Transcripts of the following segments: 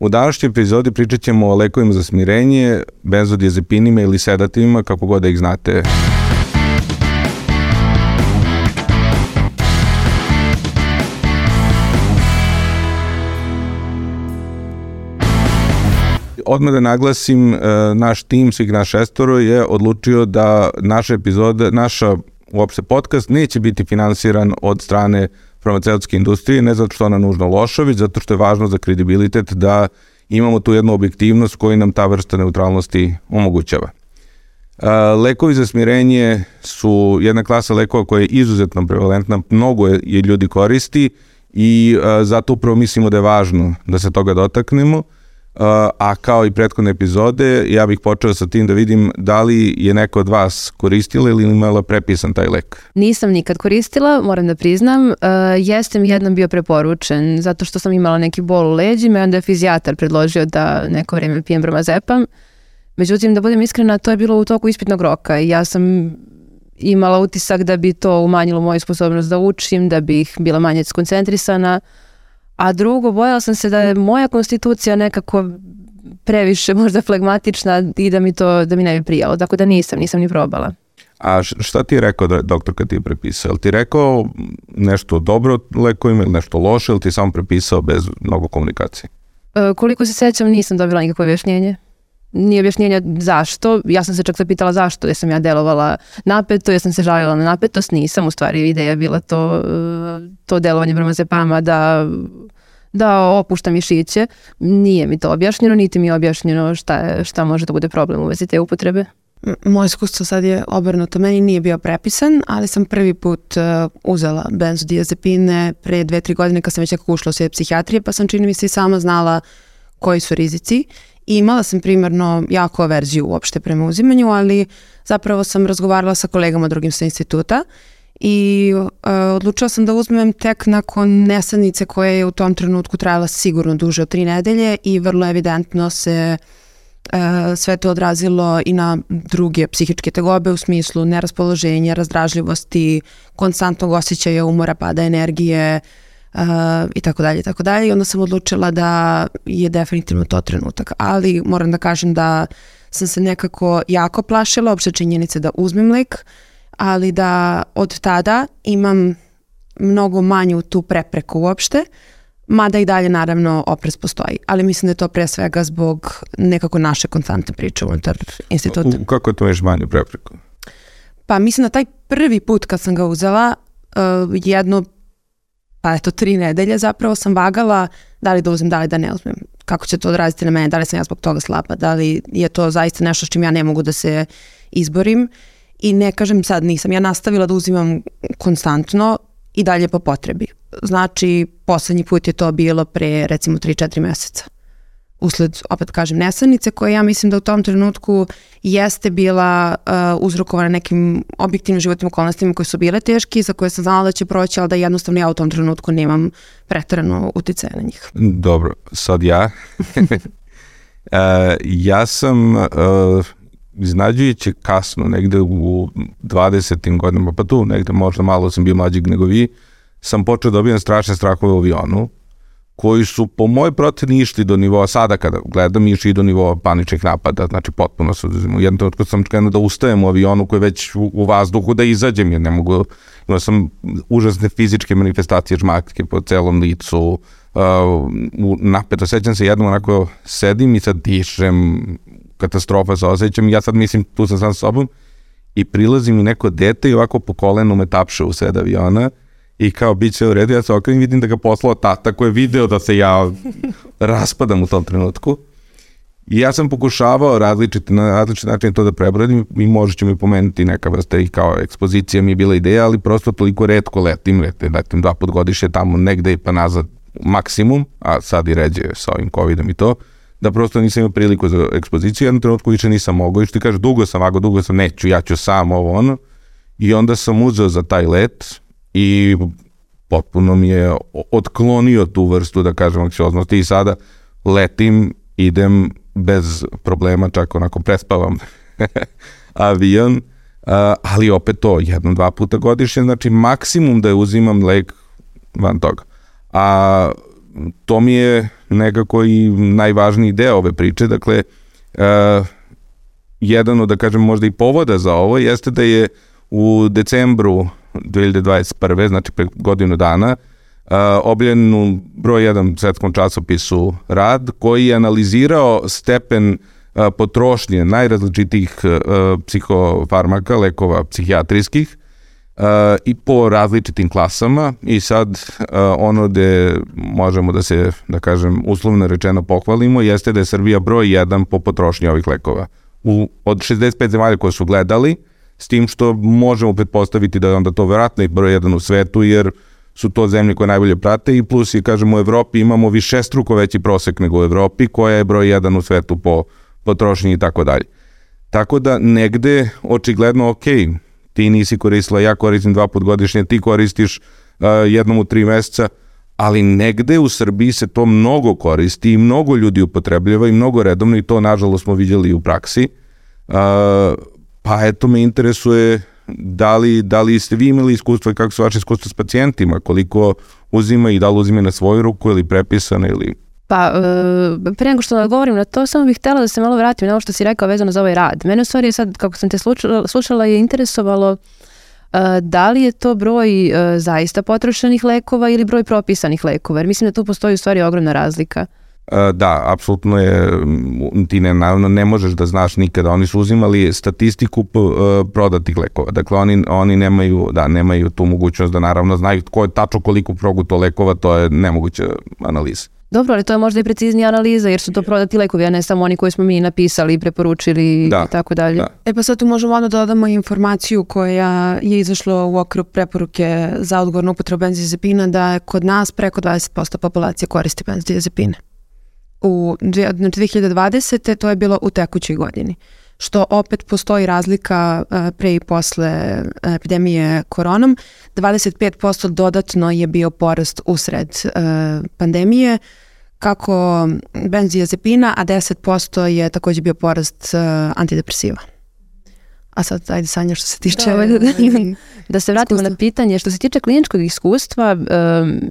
U današnjoj epizodi pričat ćemo o lekovima za smirenje, benzodiazepinima ili sedativima, kako god da ih znate. Odmah da naglasim, e, naš tim, svih naš šestoro je odlučio da naša epizoda, naša uopšte podcast neće biti finansiran od strane farmaceutske industrije, ne zato što ona nužno loša, već zato što je važno za kredibilitet da imamo tu jednu objektivnost koju nam ta vrsta neutralnosti omogućava. Lekovi za smirenje su jedna klasa lekova koja je izuzetno prevalentna, mnogo je, ljudi koristi i zato upravo mislimo da je važno da se toga dotaknemo a kao i prethodne epizode, ja bih počeo sa tim da vidim da li je neko od vas koristila ili imala prepisan taj lek. Nisam nikad koristila, moram da priznam. Uh, jeste mi jednom bio preporučen, zato što sam imala neki bol u leđima i onda je fizijatar predložio da neko vreme pijem bromazepam. Međutim, da budem iskrena, to je bilo u toku ispitnog roka i ja sam imala utisak da bi to umanjilo moju sposobnost da učim, da bih bila manje skoncentrisana, a drugo, bojala sam se da je moja konstitucija nekako previše možda flegmatična i da mi to da mi ne bi prijalo, tako da nisam, nisam ni probala. A šta ti je rekao da, doktor kad ti je prepisao? ti rekao nešto dobro lekovima ili nešto loše ili ti je samo prepisao bez mnogo komunikacije? E, koliko se sećam nisam dobila nikakvo objašnjenje nije objašnjenja zašto. Ja sam se čak zapitala zašto, jer sam ja delovala napeto, jer sam se žalila na napetost, nisam. U stvari ideja bila to, e, to delovanje bromazepama da da opušta mišiće. Nije mi to objašnjeno, niti mi je objašnjeno šta, šta može da bude problem u vezi te upotrebe. Moje iskustvo sad je obrnuto. Meni nije bio prepisan, ali sam prvi put uh, uzela benzodiazepine pre dve, tri godine kad sam već nekako ušla u svijet psihijatrije, pa sam čini mi se i sama znala koji su rizici I imala sam primarno jako averziju uopšte prema uzimanju, ali zapravo sam razgovarala sa kolegama drugim sa instituta i uh, odlučila sam da uzmem tek nakon nesadnice koja je u tom trenutku trajala sigurno duže od tri nedelje i vrlo evidentno se uh, sve to odrazilo i na druge psihičke tegobe u smislu neraspoloženja, razdražljivosti, konstantnog osjećaja umora, pada energije, i tako dalje i tako dalje i onda sam odlučila da je definitivno to trenutak. Ali moram da kažem da sam se nekako jako plašila opšte činjenice da uzmem lek, ali da od tada imam mnogo manju tu prepreku uopšte, mada i dalje naravno oprez postoji, ali mislim da je to pre svega zbog nekako naše konstantne priče unutar instituta. U, kako to imaš manju prepreku? Pa mislim da taj prvi put kad sam ga uzela, uh, jedno pa eto tri nedelje zapravo sam vagala da li da uzmem, da li da ne uzmem. Kako će to odraziti na mene, da li sam ja zbog toga slaba, da li je to zaista nešto s čim ja ne mogu da se izborim. I ne kažem sad nisam, ja nastavila da uzimam konstantno i dalje po potrebi. Znači, poslednji put je to bilo pre recimo 3-4 meseca usled, opet kažem, nesanice koja ja mislim da u tom trenutku jeste bila uh, uzrokovana nekim objektivnim životnim okolnostima koje su bile teški, za koje sam znala da će proći, ali da jednostavno ja u tom trenutku nemam pretarano uticaja na njih. Dobro, sad ja. uh, ja sam uh, iznađujući kasno, negde u 20. godinama, pa tu negde možda malo sam bio mlađeg nego vi, sam počeo da dobijam strašne strahove u avionu koji su po mojoj proceni išli do nivoa, sada kada gledam, išli do nivoa paničnih napada, znači potpuno su, u jednom trenutku sam krenuo da ustajem u avionu koji je već u, u vazduhu da izađem, jer ne mogu, imao sam užasne fizičke manifestacije žmakke po celom licu, uh, napeto, sećam se jednom onako sedim i sad dišem, katastrofa se osjećam ja sad mislim tu sam sam sobom i prilazi mi neko dete i ovako po kolenu me tapše u sred aviona i kao bit će u redu, ja se okrenim vidim da ga poslao tata koji je video da se ja raspadam u tom trenutku. I ja sam pokušavao različiti, na različit način to da prebrodim i možda ću mi pomenuti neka vrsta i kao ekspozicija mi je bila ideja, ali prosto toliko redko letim, letim, letim dva put godišnje tamo negde i pa nazad maksimum, a sad i ređe sa ovim covidom i to, da prosto nisam imao priliku za ekspoziciju, jednom trenutku više nisam mogao i što ti kaže, dugo sam vago, dugo sam, neću, ja ću sam ovo ono, i onda sam uzeo za taj let, i potpuno mi je otklonio tu vrstu, da kažem, anksioznosti i sada letim, idem bez problema, čak onako prespavam avion, ali opet to, jednom, dva puta godišnje, znači maksimum da je uzimam lek van toga. A to mi je nekako i najvažniji deo ove priče, dakle, jedan od, da kažem, možda i povoda za ovo jeste da je u decembru 2021. znači pre godinu dana, uh, u broj 1 svetskom časopisu rad koji je analizirao stepen uh, potrošnje najrazličitijih uh, psihofarmaka, lekova psihijatrijskih uh, i po različitim klasama i sad uh, ono gde možemo da se, da kažem, uslovno rečeno pohvalimo jeste da je Srbija broj 1 po potrošnji ovih lekova. U, od 65 zemalja koje su gledali, s tim što možemo pretpostaviti da je onda to verovatno i broj jedan u svetu, jer su to zemlje koje najbolje prate i plus i kažemo u Evropi imamo više struko veći prosek nego u Evropi koja je broj jedan u svetu po potrošnji i tako dalje. Tako da negde očigledno ok, ti nisi koristila, ja koristim dva put godišnje, ti koristiš uh, jednom u tri meseca, ali negde u Srbiji se to mnogo koristi i mnogo ljudi upotrebljava i mnogo redovno i to nažalost smo vidjeli i u praksi. Uh, pa eto me interesuje da li, da li ste vi imali iskustva i kako su vaše iskustva s pacijentima, koliko uzima i da li uzima na svoju ruku ili prepisane ili... Pa, e, pre nego što odgovorim na to, samo bih htela da se malo vratim na ovo što si rekao vezano za ovaj rad. Mene u stvari sad, kako sam te slušala, slušala je interesovalo e, da li je to broj e, zaista potrošenih lekova ili broj propisanih lekova, jer mislim da tu postoji u stvari ogromna razlika. E, da, apsolutno je, ti ne, naravno ne možeš da znaš nikada, oni su uzimali statistiku uh, prodatih lekova, dakle oni, oni nemaju, da, nemaju tu mogućnost da naravno znaju ko je tačno koliko proguto lekova, to je nemoguća analiza. Dobro, ali to je možda i preciznija analiza, jer su to prodati lekovi, a ne samo oni koji smo mi napisali i preporučili da, i tako dalje. Da. E pa sad tu možemo onda da dodamo informaciju koja je izašla u okru preporuke za odgovornu upotrebu benzodiazepina da je kod nas preko 20% populacije koristi benzodiazepine u 2020. to je bilo u tekućoj godini što opet postoji razlika pre i posle epidemije koronom. 25% dodatno je bio porast usred pandemije, kako benzodiazepina, a 10% je takođe bio porast antidepresiva. A sad, ajde Sanja, što se tiče... Da, da, da se vratimo iskustva. na pitanje. Što se tiče kliničkog iskustva, um,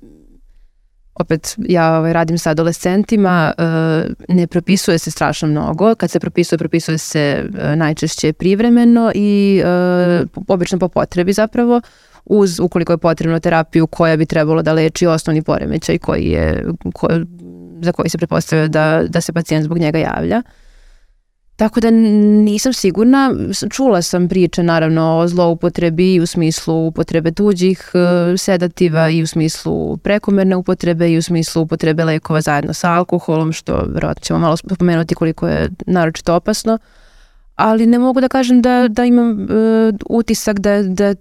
opet ja ovaj, radim sa adolescentima, uh, ne propisuje se strašno mnogo. Kad se propisuje, propisuje se uh, najčešće privremeno i uh, obično po potrebi zapravo uz ukoliko je potrebno terapiju koja bi trebalo da leči osnovni poremećaj koji je, ko, za koji se prepostavlja da, da se pacijent zbog njega javlja. Uh, Tako da nisam sigurna, čula sam priče naravno o zloupotrebi u smislu upotrebe tuđih e, sedativa i u smislu prekomerne upotrebe i u smislu upotrebe lekova zajedno sa alkoholom, što verovatno ćemo malo spomenuti koliko je naročito opasno. Ali ne mogu da kažem da, da imam uh, utisak da, da,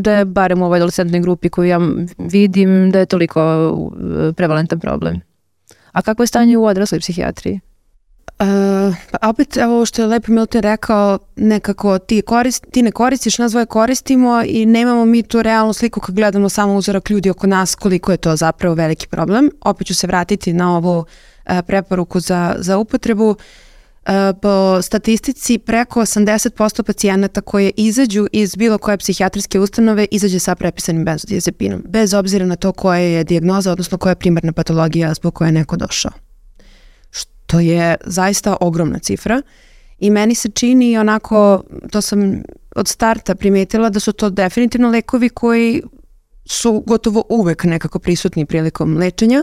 da je barem u ovoj adolescentnoj grupi koju ja vidim da je toliko uh, prevalentan problem. A kako je stanje u odrasloj psihijatriji? Uh, pa opet, evo što je Lepo Milton rekao, nekako ti, korist, ti ne koristiš, nas dvoje koristimo i nemamo mi tu realnu sliku kad gledamo samo uzorak ljudi oko nas koliko je to zapravo veliki problem. Opet ću se vratiti na ovu uh, preporuku za, za upotrebu. Uh, po statistici preko 80% pacijenata koje izađu iz bilo koje psihijatrijske ustanove izađe sa prepisanim benzodiazepinom, bez obzira na to koja je dijagnoza, odnosno koja je primarna patologija zbog koje je neko došao. To je zaista ogromna cifra i meni se čini onako, to sam od starta primetila da su to definitivno lekovi koji su gotovo uvek nekako prisutni prilikom lečenja.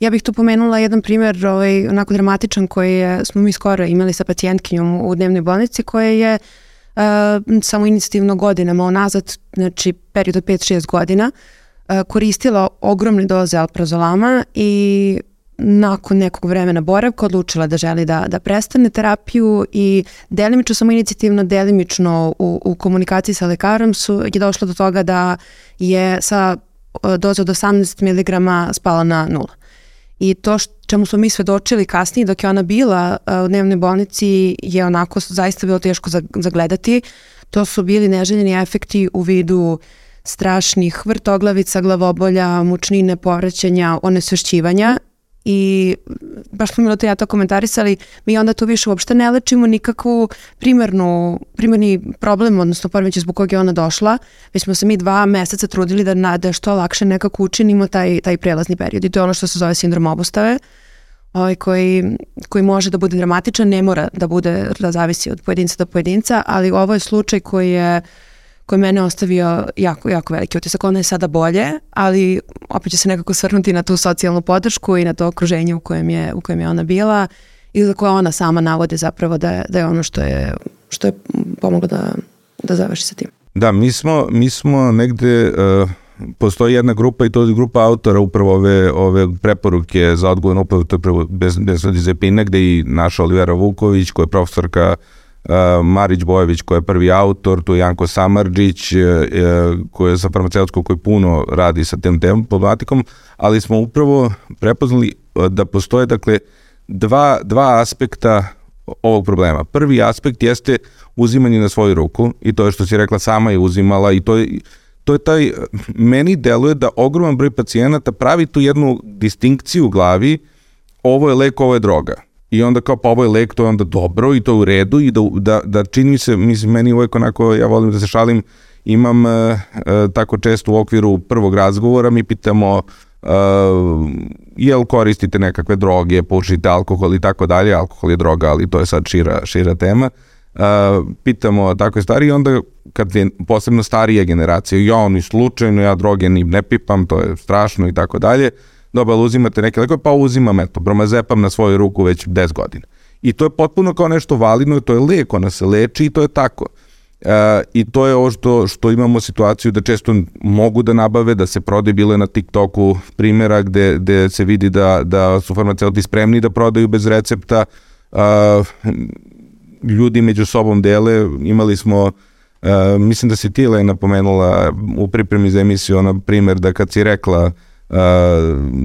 Ja bih tu pomenula jedan primjer ovaj, onako dramatičan koji je, smo mi skoro imali sa pacijentkinjom u dnevnoj bolnici koja je uh, samo inicijativno godinama onazad, znači period od 5-6 godina, uh, koristila ogromne doze alprazolama i nakon nekog vremena boravka odlučila da želi da, da prestane terapiju i delimično samo inicijativno, delimično u, u komunikaciji sa lekarom su, je došlo do toga da je sa doze od 18 mg spala na nula. I to čemu smo mi svedočili kasnije dok je ona bila u dnevnoj bolnici je onako zaista bilo teško zagledati. To su bili neželjeni efekti u vidu strašnih vrtoglavica, glavobolja, mučnine, povraćanja, onesvešćivanja i baš smo to ja to komentarisali, mi onda tu više uopšte ne lečimo nikakvu primarnu, primarni problem, odnosno poremećaj zbog kojeg je ona došla, već smo se mi dva meseca trudili da, na, da što lakše nekako učinimo taj, taj prelazni period. I to je ono što se zove sindrom obustave, ovaj, koji, koji može da bude dramatičan, ne mora da bude, da zavisi od pojedinca do pojedinca, ali ovo je slučaj koji je koji mene ostavio jako, jako veliki utisak. Ona je sada bolje, ali opet će se nekako svrnuti na tu socijalnu podršku i na to okruženje u kojem je, u kojem je ona bila i za koje ona sama navode zapravo da je, da je ono što je, što je pomoglo da, da završi sa tim. Da, mi smo, mi smo negde, uh, postoji jedna grupa i to je grupa autora upravo ove, ove preporuke za odgovornu upravo, to je prvo bez, bez Zepine, gde i naša Olivera Vuković, koja je profesorka uh, Marić Bojević koji je prvi autor, tu je Janko Samarđić e, e, koji je za farmaceutsko koji puno radi sa tem temom, problematikom, ali smo upravo prepoznali da postoje dakle dva, dva aspekta ovog problema. Prvi aspekt jeste uzimanje na svoju ruku i to je što si rekla sama je uzimala i to je to je taj, meni deluje da ogroman broj pacijenata pravi tu jednu distinkciju u glavi ovo je lek, ovo je droga i onda kao pa ovo je lek, to je onda dobro i to je u redu i da, da, da čini mi se, mislim, meni uvek onako, ja volim da se šalim, imam e, e, tako često u okviru prvog razgovora, mi pitamo e, jel koristite nekakve droge, pušite alkohol i tako dalje, alkohol je droga, ali to je sad šira, šira tema, e, pitamo takve stvari i onda kad je posebno starije generacije, ja oni slučajno, ja droge ni ne pipam, to je strašno i tako dalje, dobro, uzimate neke lekove, pa uzimam, eto, bromazepam na svoju ruku već 10 godina. I to je potpuno kao nešto validno, to je lek, ona se leči i to je tako. E, I to je ovo što, što imamo situaciju da često mogu da nabave, da se prodaju, bilo je na TikToku primjera gde, gde se vidi da, da su farmaceuti spremni da prodaju bez recepta, e, ljudi među sobom dele, imali smo Uh, mislim da si ti Lena pomenula u pripremi za emisiju ona primer da kad si rekla uh, Uh,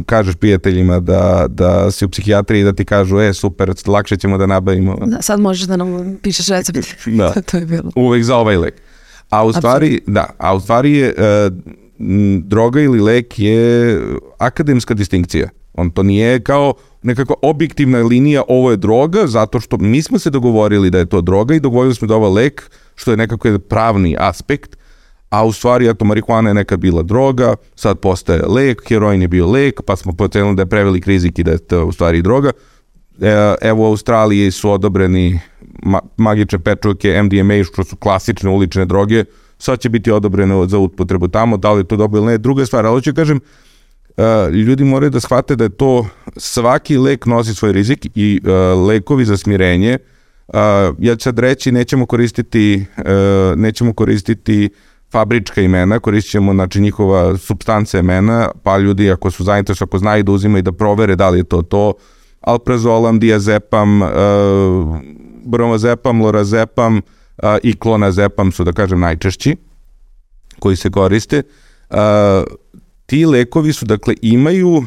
kažeš prijateljima da, da si u psihijatriji da ti kažu, e, super, lakše ćemo da nabavimo. Da, sad možeš da nam pišeš recept. da. to je bilo. Uvek za ovaj lek. A u stvari, Absolutno. da, a u stvari je, uh, droga ili lek je akademska distinkcija. On to nije kao nekakva objektivna linija, ovo je droga, zato što mi smo se dogovorili da je to droga i dogovorili smo da ovo lek, što je nekako pravni aspekt, a u stvari, eto, marihuana je nekad bila droga, sad postaje lek, heroin je bio lek, pa smo pocenili da je prevelik rizik i da je to u stvari droga. E, evo u Australiji su odobreni ma magične pečovke, MDMA, što su klasične ulične droge, sad će biti odobrene za upotrebu tamo, da li je to dobro ili ne, druga stvar, ali ću kažem, Uh, ljudi moraju da shvate da je to svaki lek nosi svoj rizik i uh, lekovi za smirenje uh, ja ću sad reći nećemo koristiti uh, nećemo koristiti fabrička imena, koristit ćemo znači, njihova substanca imena, pa ljudi ako su zainteresovani, ako znaju da uzimaju da provere da li je to to, alprazolam, diazepam, uh, bromazepam, lorazepam uh, i klonazepam su, da kažem, najčešći koji se koriste. Uh, ti lekovi su, dakle, imaju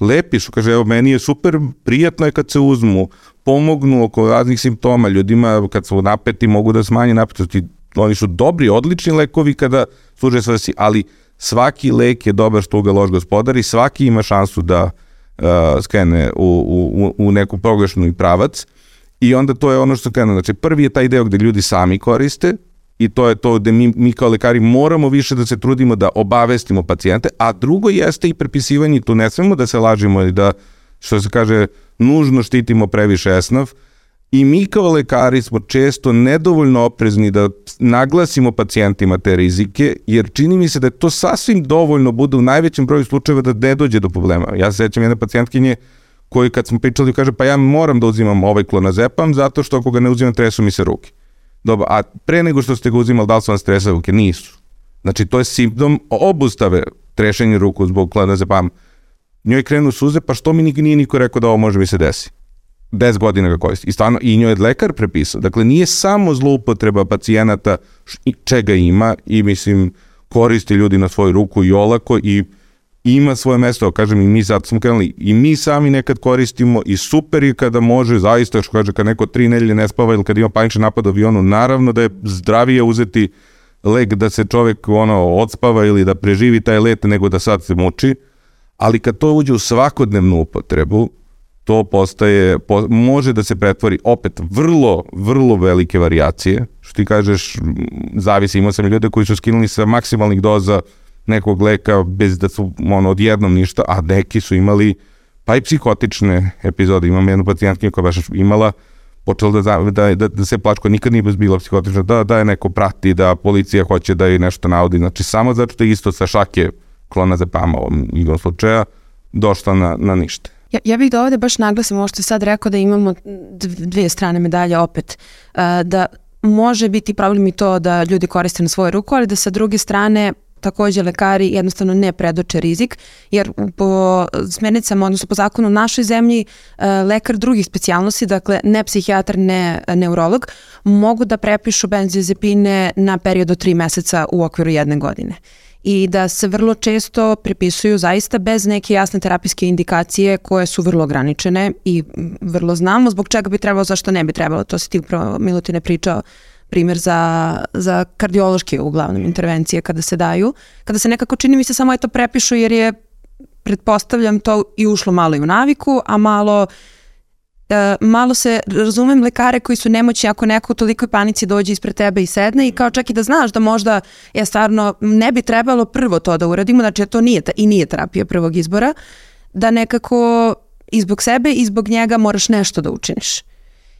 lepi su, kaže, evo, meni je super, prijatno je kad se uzmu, pomognu oko raznih simptoma, ljudima kad su napeti mogu da smanje napetosti, oni su dobri, odlični lekovi kada služe svrsi, ali svaki lek je dobar što ga loš gospodar i svaki ima šansu da uh, skrene u, u, u neku pogrešnu i pravac i onda to je ono što krenu. Znači, prvi je taj deo gde ljudi sami koriste i to je to gde mi, mi kao lekari moramo više da se trudimo da obavestimo pacijente, a drugo jeste i prepisivanje, tu ne smemo da se lažimo i da, što se kaže, nužno štitimo previše esnav, I mi kao lekari smo često nedovoljno oprezni da naglasimo pacijentima te rizike, jer čini mi se da to sasvim dovoljno bude u najvećem broju slučajeva da ne dođe do problema. Ja se sećam jedne pacijentkinje koji kad smo pričali kaže pa ja moram da uzimam ovaj klonazepam zato što ako ga ne uzimam tresu mi se ruke. Dobro, a pre nego što ste ga uzimali da li su vam stresa ruke? Nisu. Znači to je simptom obustave trešenja ruku zbog klonazepama. Njoj krenu suze, pa što mi nije niko rekao da ovo može mi se desi? 10 godina ga koristi. I stvarno, i njoj je lekar prepisao. Dakle, nije samo zloupotreba pacijenata čega ima i, mislim, koristi ljudi na svoju ruku i olako i ima svoje mesto, kažem i mi sad smo krenuli, i mi sami nekad koristimo i super je kada može, zaista, što kaže, kad neko tri nedelje ne spava ili kad ima paničan napad avionu, naravno da je zdravije uzeti lek da se čovek ono odspava ili da preživi taj let nego da sad se muči, ali kad to uđe u svakodnevnu upotrebu, to postaje, po, može da se pretvori opet vrlo, vrlo velike variacije, što ti kažeš, zavisi, imao sam ljude koji su skinuli sa maksimalnih doza nekog leka bez da su ono odjednom ništa, a neki su imali pa i psihotične epizode. Imam jednu pacijentkinju koja baš imala počela da, da, da, da se plačko nikad nije bila psihotična, da, da je neko prati, da policija hoće da je nešto naudi. Znači, samo zato što je isto sa šake klonazepama ovom igrom slučaja došla na, na ništa. Ja, ja bih da ovde baš naglasim ovo što je sad rekao da imamo dvije strane medalje opet. Uh, da može biti problem i to da ljudi koriste na svoju ruku, ali da sa druge strane takođe lekari jednostavno ne predoče rizik, jer po smernicama, odnosno po zakonu u našoj zemlji, e, lekar drugih specijalnosti, dakle ne psihijatar, ne neurolog, mogu da prepišu benzodiazepine na period od tri meseca u okviru jedne godine i da se vrlo često prepisuju zaista bez neke jasne terapijske indikacije koje su vrlo ograničene i vrlo znamo zbog čega bi trebalo, zašto ne bi trebalo. To si ti upravo Milutine pričao primjer za, za kardiološke uglavnom intervencije kada se daju, kada se nekako čini mi se samo eto prepišu jer je pretpostavljam to i ušlo malo i u naviku, a malo e, malo se razumem lekare koji su nemoćni ako neko u tolikoj panici dođe ispred tebe i sedne i kao čak i da znaš da možda je stvarno ne bi trebalo prvo to da uradimo, znači to nije i nije terapija prvog izbora, da nekako i zbog sebe i zbog njega moraš nešto da učiniš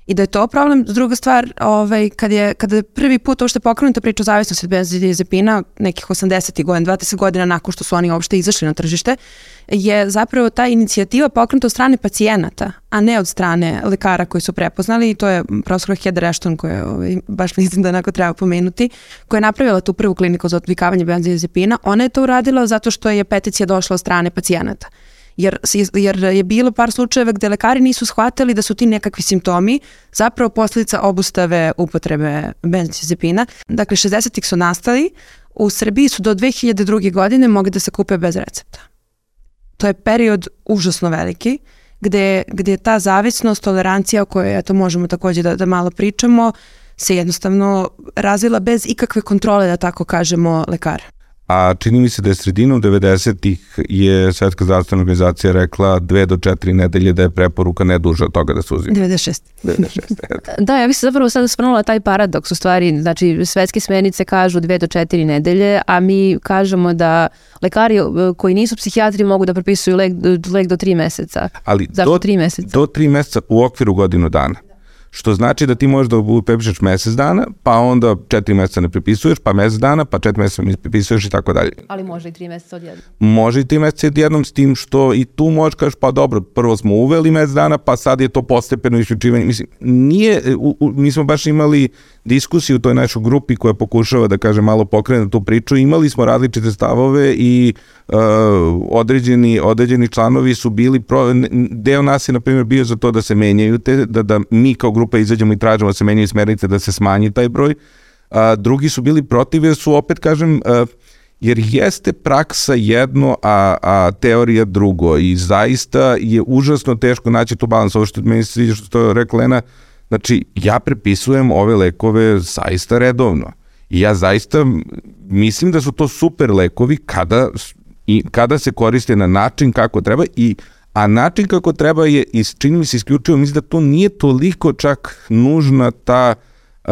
i da je to problem. Druga stvar, ovaj, kad, je, kada je prvi put uopšte pokrenuta priča o zavisnosti od benzodiazepina, nekih 80. godina, 20 godina nakon što su oni uopšte izašli na tržište, je zapravo ta inicijativa pokrenuta od strane pacijenata, a ne od strane lekara koji su prepoznali i to je profesor Heather Ashton koja ovaj, baš mislim da onako treba pomenuti, koja je napravila tu prvu kliniku za odvikavanje benzodiazepina. Ona je to uradila zato što je peticija došla od strane pacijenata jer, jer je bilo par slučajeva gde lekari nisu shvatili da su ti nekakvi simptomi zapravo posljedica obustave upotrebe benzodiazepina. Dakle, 60-ih su nastali, u Srbiji su do 2002. godine mogli da se kupe bez recepta. To je period užasno veliki, gde, gde ta zavisnost, tolerancija o kojoj eto, možemo takođe da, da malo pričamo, se jednostavno razvila bez ikakve kontrole, da tako kažemo, lekara a čini mi se da je sredinom 90-ih je Svetska zdravstvena organizacija rekla dve do četiri nedelje da je preporuka ne duže od toga da se uzima. 96. 96. da, ja bih se zapravo sada sprnula taj paradoks u stvari, znači svetske smernice kažu dve do četiri nedelje, a mi kažemo da lekari e, koji nisu psihijatri mogu da propisuju lek, lek do tri meseca. Ali Zašto do, tri meseca? Do tri meseca u okviru godinu dana što znači da ti možeš da prepišeš mesec dana, pa onda četiri meseca ne prepisuješ, pa mesec dana, pa četiri meseca ne prepisuješ i tako dalje. Ali može i tri meseca odjednom. Može i tri meseca odjednom s tim što i tu možeš kažeš pa dobro, prvo smo uveli mesec dana, pa sad je to postepeno isključivanje. Mislim, nije, u, u, mi smo baš imali diskusiju u toj našoj grupi koja pokušava da kaže malo pokrene tu priču, imali smo različite stavove i određeni, određeni članovi su bili, pro, deo nas je na primjer bio za to da se menjaju te, da, da mi kao grupa izađemo i tražimo da se menjaju smernice, da se smanji taj broj, a drugi su bili protiv jer su opet kažem uh, jer jeste praksa jedno, a, a teorija drugo i zaista je užasno teško naći tu balans. Ovo što meni sviđa što je rekla Lena, znači ja prepisujem ove lekove zaista redovno. I ja zaista mislim da su to super lekovi kada, i, kada se koriste na način kako treba i a način kako treba je, čini mi se isključivo, mislim da to nije toliko čak nužna ta uh,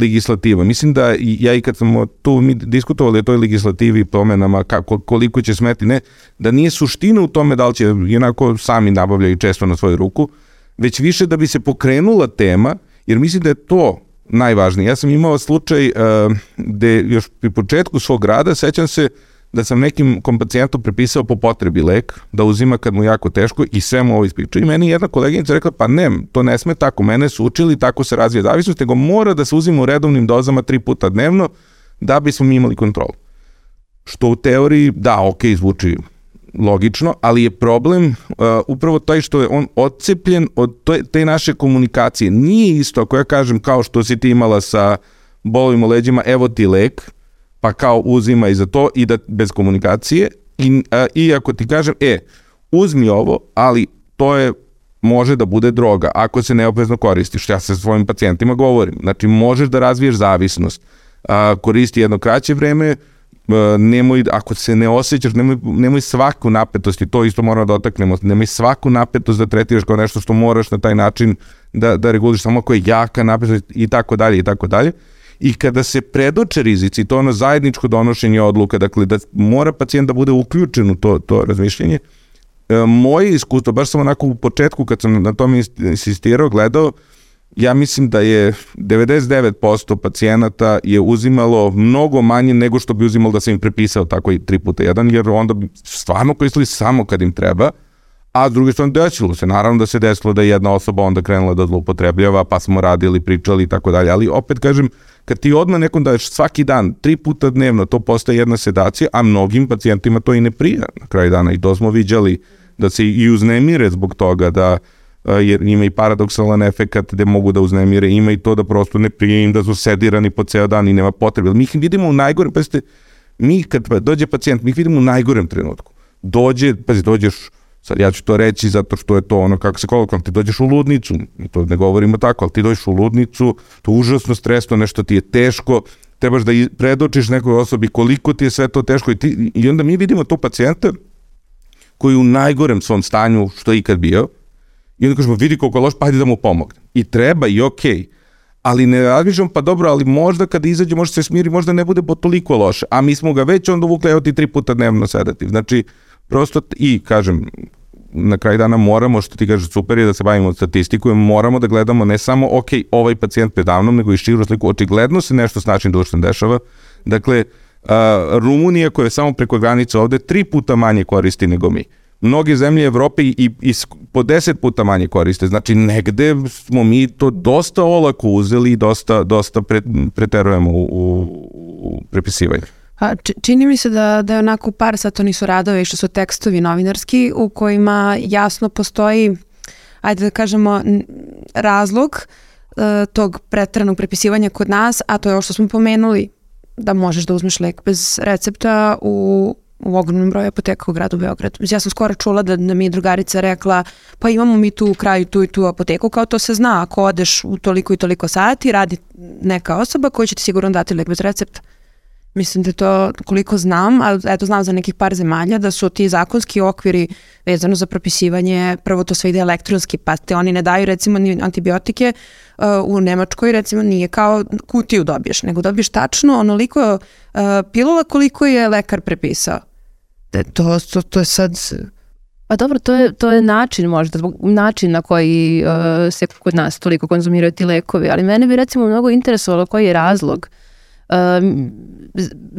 legislativa. Mislim da ja i kad smo tu mi diskutovali o toj legislativi promenama kako, koliko će smeti, ne, da nije suština u tome da li će, jednako sami nabavljaju često na svoju ruku, već više da bi se pokrenula tema, jer mislim da je to najvažnije. Ja sam imao slučaj uh, gde još pri početku svog rada, sećam se uh, da sam nekim kompacijentu prepisao po potrebi lek, da uzima kad mu jako teško i sve mu ovo ispriča. I meni jedna koleginica rekla, pa ne, to ne sme tako, mene su učili, tako se razvija zavisnost, nego mora da se uzima u redovnim dozama tri puta dnevno da bismo mi imali kontrolu. Što u teoriji, da, ok, zvuči logično, ali je problem uh, upravo taj što je on odcepljen od te, te naše komunikacije. Nije isto ako ja kažem kao što si ti imala sa bolovim u leđima, evo ti lek, pa kao uzima i za to i da bez komunikacije i, a, i ako ti kažem, e, uzmi ovo, ali to je može da bude droga ako se neoprezno koristiš. Ja sa svojim pacijentima govorim. Znači, možeš da razviješ zavisnost. A, koristi jedno kraće vreme, nemoj, ako se ne osjećaš, nemoj, nemoj svaku napetost, i to isto moramo da otaknemo, nemoj svaku napetost da tretiraš kao nešto što moraš na taj način da, da reguliš, samo ako je jaka napetost i tako dalje i tako dalje. I kada se predoče rizici, to ono zajedničko donošenje odluka, dakle da mora pacijent da bude uključen u to, to razmišljanje, e, moje iskustvo, baš sam onako u početku kad sam na tome insistirao, gledao, ja mislim da je 99% pacijenata je uzimalo mnogo manje nego što bi uzimalo da sam im prepisao tako i 3 puta 1, jer onda bi stvarno koristili samo kad im treba, a s druge strane desilo se, naravno da se desilo da je jedna osoba onda krenula da zloupotrebljava, pa smo radili, pričali i tako dalje, ali opet kažem, kad ti odmah nekom daješ svaki dan, tri puta dnevno, to postaje jedna sedacija, a mnogim pacijentima to i ne prija na kraju dana i to smo viđali da se i uznemire zbog toga da jer ima i paradoksalan efekat gde mogu da uznemire, ima i to da prosto ne prije im da su sedirani po ceo dan i nema potrebe. Mi ih vidimo u najgorem, pazite, mi kad dođe pacijent, mi ih vidimo u najgorem trenutku. Dođe, pazi, dođeš, sad ja ću to reći zato što je to ono kako se kolokvalno, ti dođeš u ludnicu, to ne govorimo tako, ali ti dođeš u ludnicu, to je užasno stresno, nešto ti je teško, trebaš da predočiš nekoj osobi koliko ti je sve to teško i, ti, i onda mi vidimo to pacijenta koji u najgorem svom stanju što je ikad bio, I onda kažemo, vidi koliko je loš, pa hajde da mu pomogne. I treba i okej. Okay. Ali ne razmišljam, pa dobro, ali možda kada izađe, možda se smiri, možda ne bude po toliko loše. A mi smo ga već onda uvukli, evo ti tri puta dnevno sedativ. Znači, prosto i, kažem, na kraj dana moramo, što ti kažeš, super je da se bavimo statistikom, moramo da gledamo ne samo, ok, ovaj pacijent predavnom, nego i širu sliku. Očigledno se nešto s našim društvom dešava. Dakle, a, Rumunija koja je samo preko granice ovde tri puta manje koristi nego mi mnoge zemlje Evrope i, i po deset puta manje koriste. Znači, negde smo mi to dosta olako uzeli i dosta, dosta pre, preterujemo u, u, u prepisivanju. A, čini mi se da, da je onako par, sad to nisu radove, što su tekstovi novinarski, u kojima jasno postoji, ajde da kažemo, razlog e, tog pretranog prepisivanja kod nas, a to je ovo što smo pomenuli, da možeš da uzmeš lek bez recepta u u ogromnom broju apoteka u gradu Beogradu. Ja sam skoro čula da, da mi je drugarica rekla pa imamo mi tu u kraju tu i tu apoteku, kao to se zna, ako odeš u toliko i toliko sati, radi neka osoba koja će ti sigurno dati lek bez recepta. Mislim da to koliko znam, a eto znam za nekih par zemalja da su ti zakonski okviri vezano za propisivanje, prvo to sve ide elektronski, pa te oni ne daju recimo ni antibiotike uh, u Nemačkoj recimo nije kao kutiju dobiješ, nego dobiješ tačno onoliko uh, pilula koliko je lekar prepisao to, to, to je sad... Pa dobro, to je, to je način možda, zbog način na koji uh, se kod nas toliko konzumiraju ti lekovi, ali mene bi recimo mnogo interesovalo koji je razlog. Um,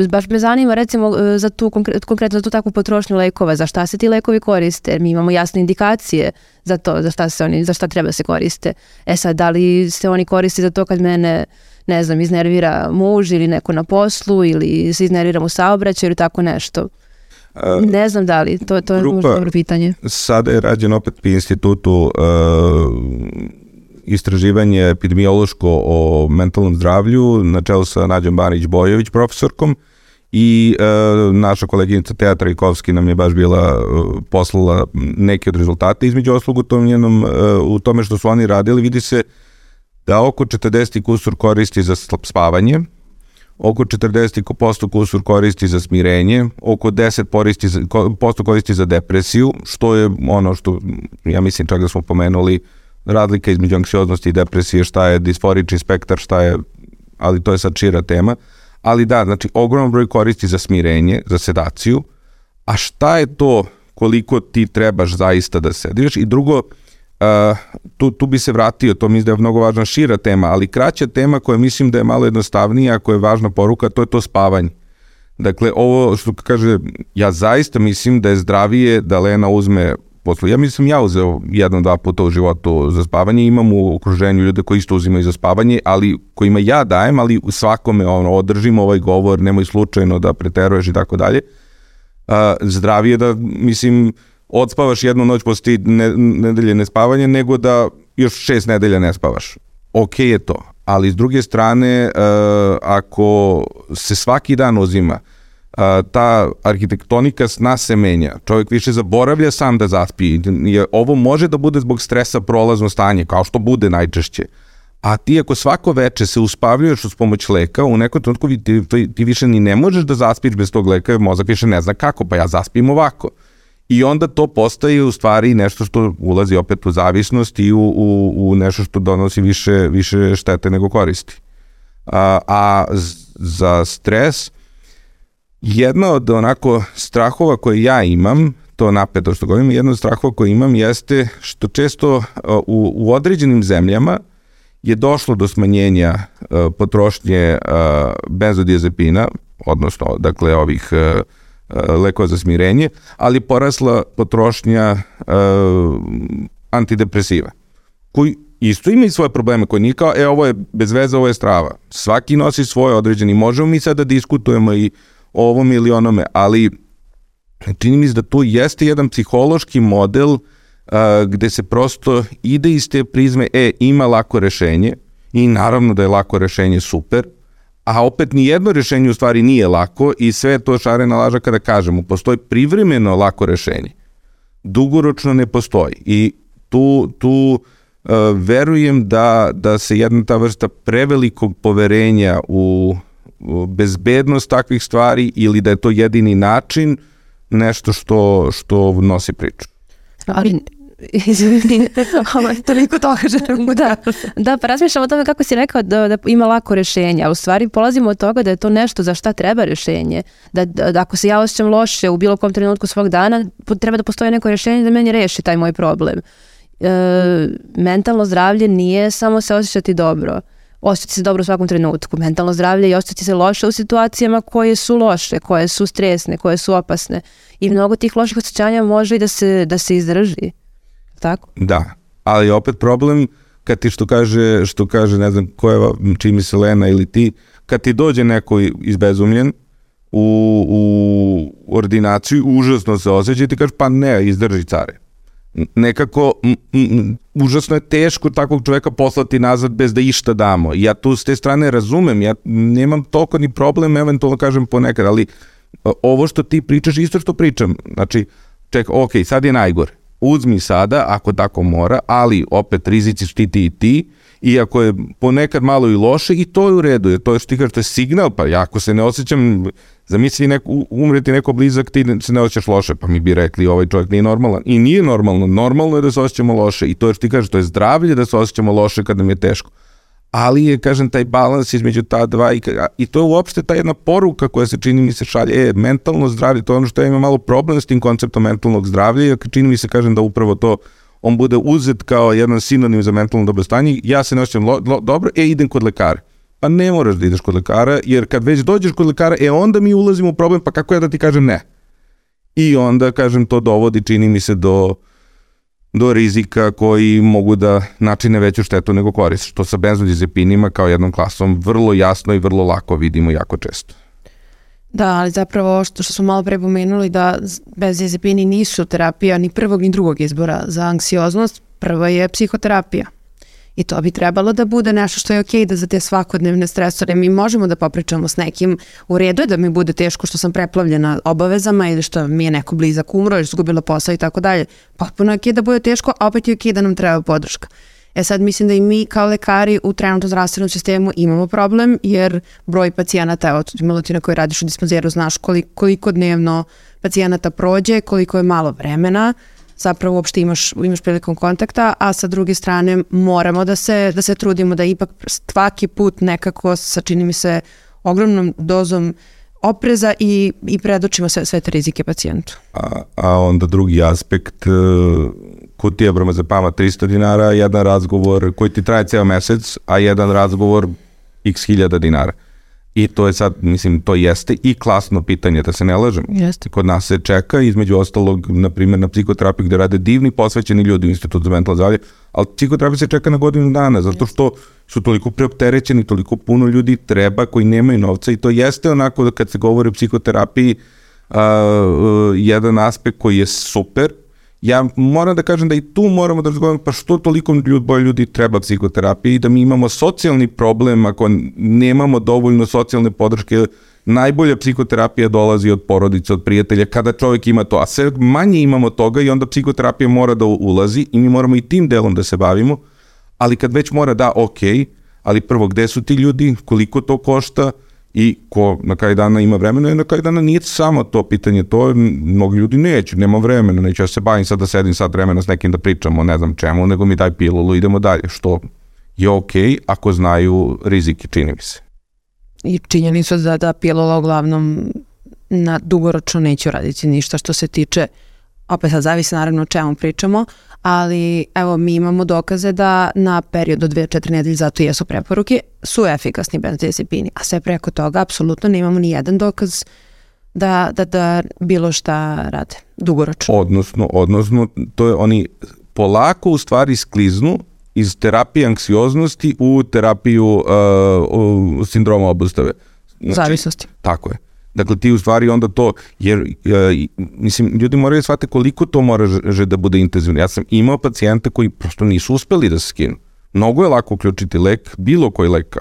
baš me zanima recimo uh, za tu konkret, konkretno za tu takvu potrošnju lekova, za šta se ti lekovi koriste, mi imamo jasne indikacije za to, za šta se oni, za šta treba da se koriste. E sad, da li se oni koriste za to kad mene ne znam, iznervira muž ili neko na poslu ili se iznerviram u saobraćaju ili tako nešto. Ne znam da li, to, to je možda dobro pitanje. Sada je rađen opet pri institutu uh, istraživanje epidemiološko o mentalnom zdravlju na čelu sa Nađom Barić-Bojović profesorkom i uh, naša koleginica Teatra Ikovski nam je baš bila uh, poslala neke od rezultata. Između oslogu u, tom njenom, uh, u tome što su oni radili vidi se da oko 40 kusur koristi za spavanje, oko 40% kusur koristi za smirenje, oko 10% koristi za, koristi za depresiju, što je ono što, ja mislim čak da smo pomenuli, razlika između anksioznosti i depresije, šta je disforični spektar, šta je, ali to je sad šira tema. Ali da, znači, ogroman broj koristi za smirenje, za sedaciju, a šta je to koliko ti trebaš zaista da sediš i drugo, Uh, tu, tu bi se vratio, to mislim da je mnogo važna šira tema, ali kraća tema koja mislim da je malo jednostavnija, koja je važna poruka, to je to spavanje. Dakle, ovo što kaže, ja zaista mislim da je zdravije da Lena uzme poslu. Ja mislim ja uzeo jedno, dva puta u životu za spavanje, imam u okruženju ljude koji isto uzimaju za spavanje, ali kojima ja dajem, ali svakome ono, održim ovaj govor, nemoj slučajno da preteruješ i tako dalje. Zdravije da, mislim, odspavaš jednu noć posle ne, nedelje nespavanja, nego da još šest nedelja ne spavaš. Ok je to, ali s druge strane, uh, ako se svaki dan uzima, uh, ta arhitektonika sna se menja. Čovjek više zaboravlja sam da zaspi. Ovo može da bude zbog stresa prolazno stanje, kao što bude najčešće. a ti ako svako veče se uspavljuješ uz pomoć leka, u nekom trenutku ti, ti, ti više ni ne možeš da zaspiš bez tog leka, mozak više ne zna kako, pa ja zaspim ovako. I onda to postaje u stvari nešto što ulazi opet u zavisnost i u, u, u nešto što donosi više, više štete nego koristi. A, a za stres, jedna od onako strahova koje ja imam, to napeto što govorim, jedna od strahova koje imam jeste što često u, u određenim zemljama je došlo do smanjenja uh, potrošnje uh, benzodiazepina, odnosno dakle ovih uh, lekova za smirenje, ali porasla potrošnja antidepresiva, koji isto ima i svoje probleme, koji nije kao, e, ovo je bez veze, ovo je strava. Svaki nosi svoje određeni, možemo mi sad da diskutujemo i ovom ili onome, ali čini mi se da to jeste jedan psihološki model uh, gde se prosto ide iz te prizme, e, ima lako rešenje i naravno da je lako rešenje super, a opet ni jedno rešenje u stvari nije lako i sve to šarena laža kada kažemo, postoji privremeno lako rešenje. Dugoročno ne postoji i tu, tu uh, verujem da, da se jedna ta vrsta prevelikog poverenja u bezbednost takvih stvari ili da je to jedini način nešto što, što nosi priču. Ali izvini, toliko toga želim da. Da, pa razmišljam o tome kako si rekao da, da ima lako rešenje, a u stvari polazimo od toga da je to nešto za šta treba rešenje. Da, da, da ako se ja osjećam loše u bilo kom trenutku svog dana, treba da postoji neko rešenje da meni reši taj moj problem. E, mentalno zdravlje nije samo se osjećati dobro osjećati se dobro u svakom trenutku. Mentalno zdravlje i osjećati se loše u situacijama koje su loše, koje su stresne, koje su opasne. I mnogo tih loših osjećanja može i da se, da se izdrži tako? Da, ali opet problem kad ti što kaže, što kaže ne znam ko je, čini se Lena ili ti, kad ti dođe neko izbezumljen u, u ordinaciju, užasno se osjeća i ti kaže pa ne, izdrži care. Nekako, užasno je teško takvog čoveka poslati nazad bez da išta damo. Ja tu s te strane razumem, ja nemam toliko ni problem, eventualno kažem ponekad, ali ovo što ti pričaš, isto što pričam. Znači, ček, ok, sad je najgore uzmi sada, ako tako mora, ali opet rizici su ti ti i ti, i ako je ponekad malo i loše, i to je u redu, to je što ti kažeš, to je signal, pa ja ako se ne osjećam, zamisli neko, umreti neko blizak, ti se ne osjećaš loše, pa mi bi rekli ovaj čovjek nije normalan. I nije normalno, normalno je da se osjećamo loše i to je što ti kažeš, to je zdravlje da se osjećamo loše kad nam je teško ali je, kažem, taj balans između ta dva i, i to je uopšte ta jedna poruka koja se čini mi se šalje, e, mentalno zdravlje, to je ono što ja imam malo problem s tim konceptom mentalnog zdravlja, jer čini mi se, kažem, da upravo to on bude uzet kao jedan sinonim za mentalno dobrostanje, ja se ne osjećam lo, lo, dobro, e, idem kod lekara. Pa ne moraš da ideš kod lekara, jer kad već dođeš kod lekara, e, onda mi ulazimo u problem, pa kako ja da ti kažem ne? I onda, kažem, to dovodi, čini mi se, do do rizika koji mogu da načine veću štetu nego korist, što sa benzodiazepinima kao jednom klasom vrlo jasno i vrlo lako vidimo jako često. Da, ali zapravo što, što smo malo pre pomenuli da benzodiazepini nisu terapija ni prvog ni drugog izbora za anksioznost, prva je psihoterapija. I to bi trebalo da bude nešto što je okej okay da za te svakodnevne stresore mi možemo da popričamo s nekim. U redu je da mi bude teško što sam preplavljena obavezama ili što mi je neko blizak umro ili izgubila posao i tako dalje. Potpuno je okej okay da bude teško, a opet je okej okay da nam treba podrška. E sad mislim da i mi kao lekari u trenutnom zdravstvenom sistemu imamo problem jer broj pacijenata, evo imalo ti na kojoj radiš u dispanzeru, znaš koliko, koliko dnevno pacijenata prođe, koliko je malo vremena, zapravo uopšte imaš, imaš prilikom kontakta, a sa druge strane moramo da se, da se trudimo da ipak svaki put nekako sa čini mi se ogromnom dozom opreza i, i predočimo sve, sve te rizike pacijentu. A, a onda drugi aspekt, e, kutija bromazepama 300 dinara, jedan razgovor koji ti traje ceo mesec, a jedan razgovor x hiljada dinara. I to je sad, mislim, to jeste i klasno pitanje, da se ne lažem. Jeste. Kod nas se čeka, između ostalog, na primjer, na psihoterapiju gde rade divni posvećeni ljudi u Institutu za mentalno zdravlje, ali psihoterapija se čeka na godinu dana, zato što su toliko preopterećeni, toliko puno ljudi treba koji nemaju novca i to jeste onako da kad se govori o psihoterapiji, uh, uh, jedan aspekt koji je super, ja moram da kažem da i tu moramo da razgovaramo pa što toliko ljudi, ljudi treba psihoterapiji da mi imamo socijalni problem ako nemamo dovoljno socijalne podrške najbolja psihoterapija dolazi od porodice, od prijatelja, kada čovjek ima to, a sve manje imamo toga i onda psihoterapija mora da ulazi i mi moramo i tim delom da se bavimo, ali kad već mora da, ok, ali prvo gde su ti ljudi, koliko to košta i ko na kraju dana ima vremena i na kraju dana nije samo to pitanje, to je, mnogi ljudi neće, nema vremena, neću ja se bavim sad da sedim sad vremena s nekim da pričamo, ne znam čemu, nego mi daj pilulu, idemo dalje, što je ok ako znaju rizike, čini mi se. I činjenicu da, da pilula uglavnom na dugoročno neće raditi ništa što se tiče opet sad zavisi naravno o čemu pričamo, ali evo mi imamo dokaze da na period od 2-4 nedelje zato jesu preporuke, su efikasni benzodiazepini, a sve preko toga apsolutno nemamo ni jedan dokaz da, da, da bilo šta rade dugoročno. Odnosno, odnosno, to je oni polako u stvari skliznu iz terapije anksioznosti u terapiju uh, sindroma obustave. Znači, Zavisnosti. Tako je. Dakle, ti u stvari onda to, jer, uh, mislim, ljudi moraju da shvate koliko to mora da bude intenzivno. Ja sam imao pacijenta koji prosto nisu uspeli da se skinu. Mnogo je lako uključiti lek, bilo koji lek,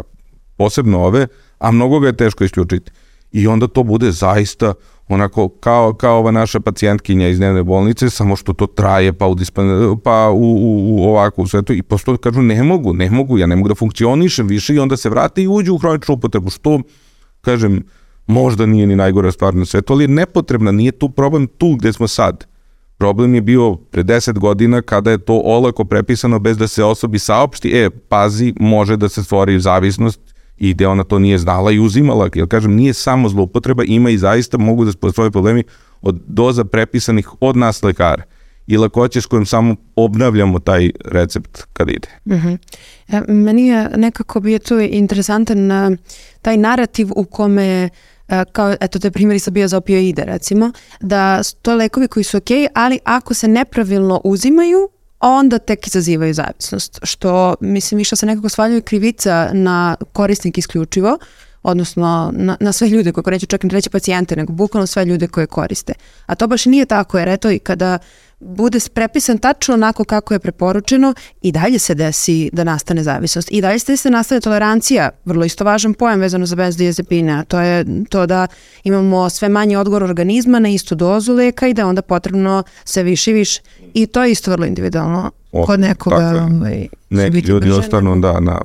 posebno ove, a mnogo ga je teško isključiti. I onda to bude zaista onako kao, kao ova naša pacijentkinja iz dnevne bolnice, samo što to traje pa u, dispan, pa u, u, u ovako u svetu i posto kažu ne mogu, ne mogu, ja ne mogu da funkcionišem više i onda se vrate i uđu u hroničnu upotrebu, što, kažem, možda nije ni najgora stvar na svetu, ali je nepotrebna, nije tu problem tu gde smo sad. Problem je bio pre 10 godina kada je to olako prepisano bez da se osobi saopšti, e, pazi, može da se stvori zavisnost i gde ona to nije znala i uzimala, jer kažem, nije samo zloupotreba, ima i zaista mogu da postoje problemi od doza prepisanih od nas lekara i lakoće s kojim samo obnavljamo taj recept kad ide. Uh -huh. ja, meni je nekako bio tu interesantan taj narativ u kome uh, kao, eto, te primjeri sa biozopioide, recimo, da to lekovi koji su ok, ali ako se nepravilno uzimaju, onda tek izazivaju zavisnost, što mislim i što se nekako svaljuje krivica na korisnik isključivo, odnosno na, na sve ljude koje neću čak ne reći pacijente, nego bukvalno sve ljude koje koriste. A to baš nije tako, jer eto i kada bude prepisan tačno onako kako je preporučeno i dalje se desi da nastane zavisnost. I dalje se desi da nastane tolerancija, vrlo isto važan pojam vezano za benzodiazepine, to je to da imamo sve manji odgovor organizma na istu dozu leka i da onda potrebno sve više i više. I to je isto vrlo individualno. O, Kod nekoga ovaj, Neki ljudi ostanu da, na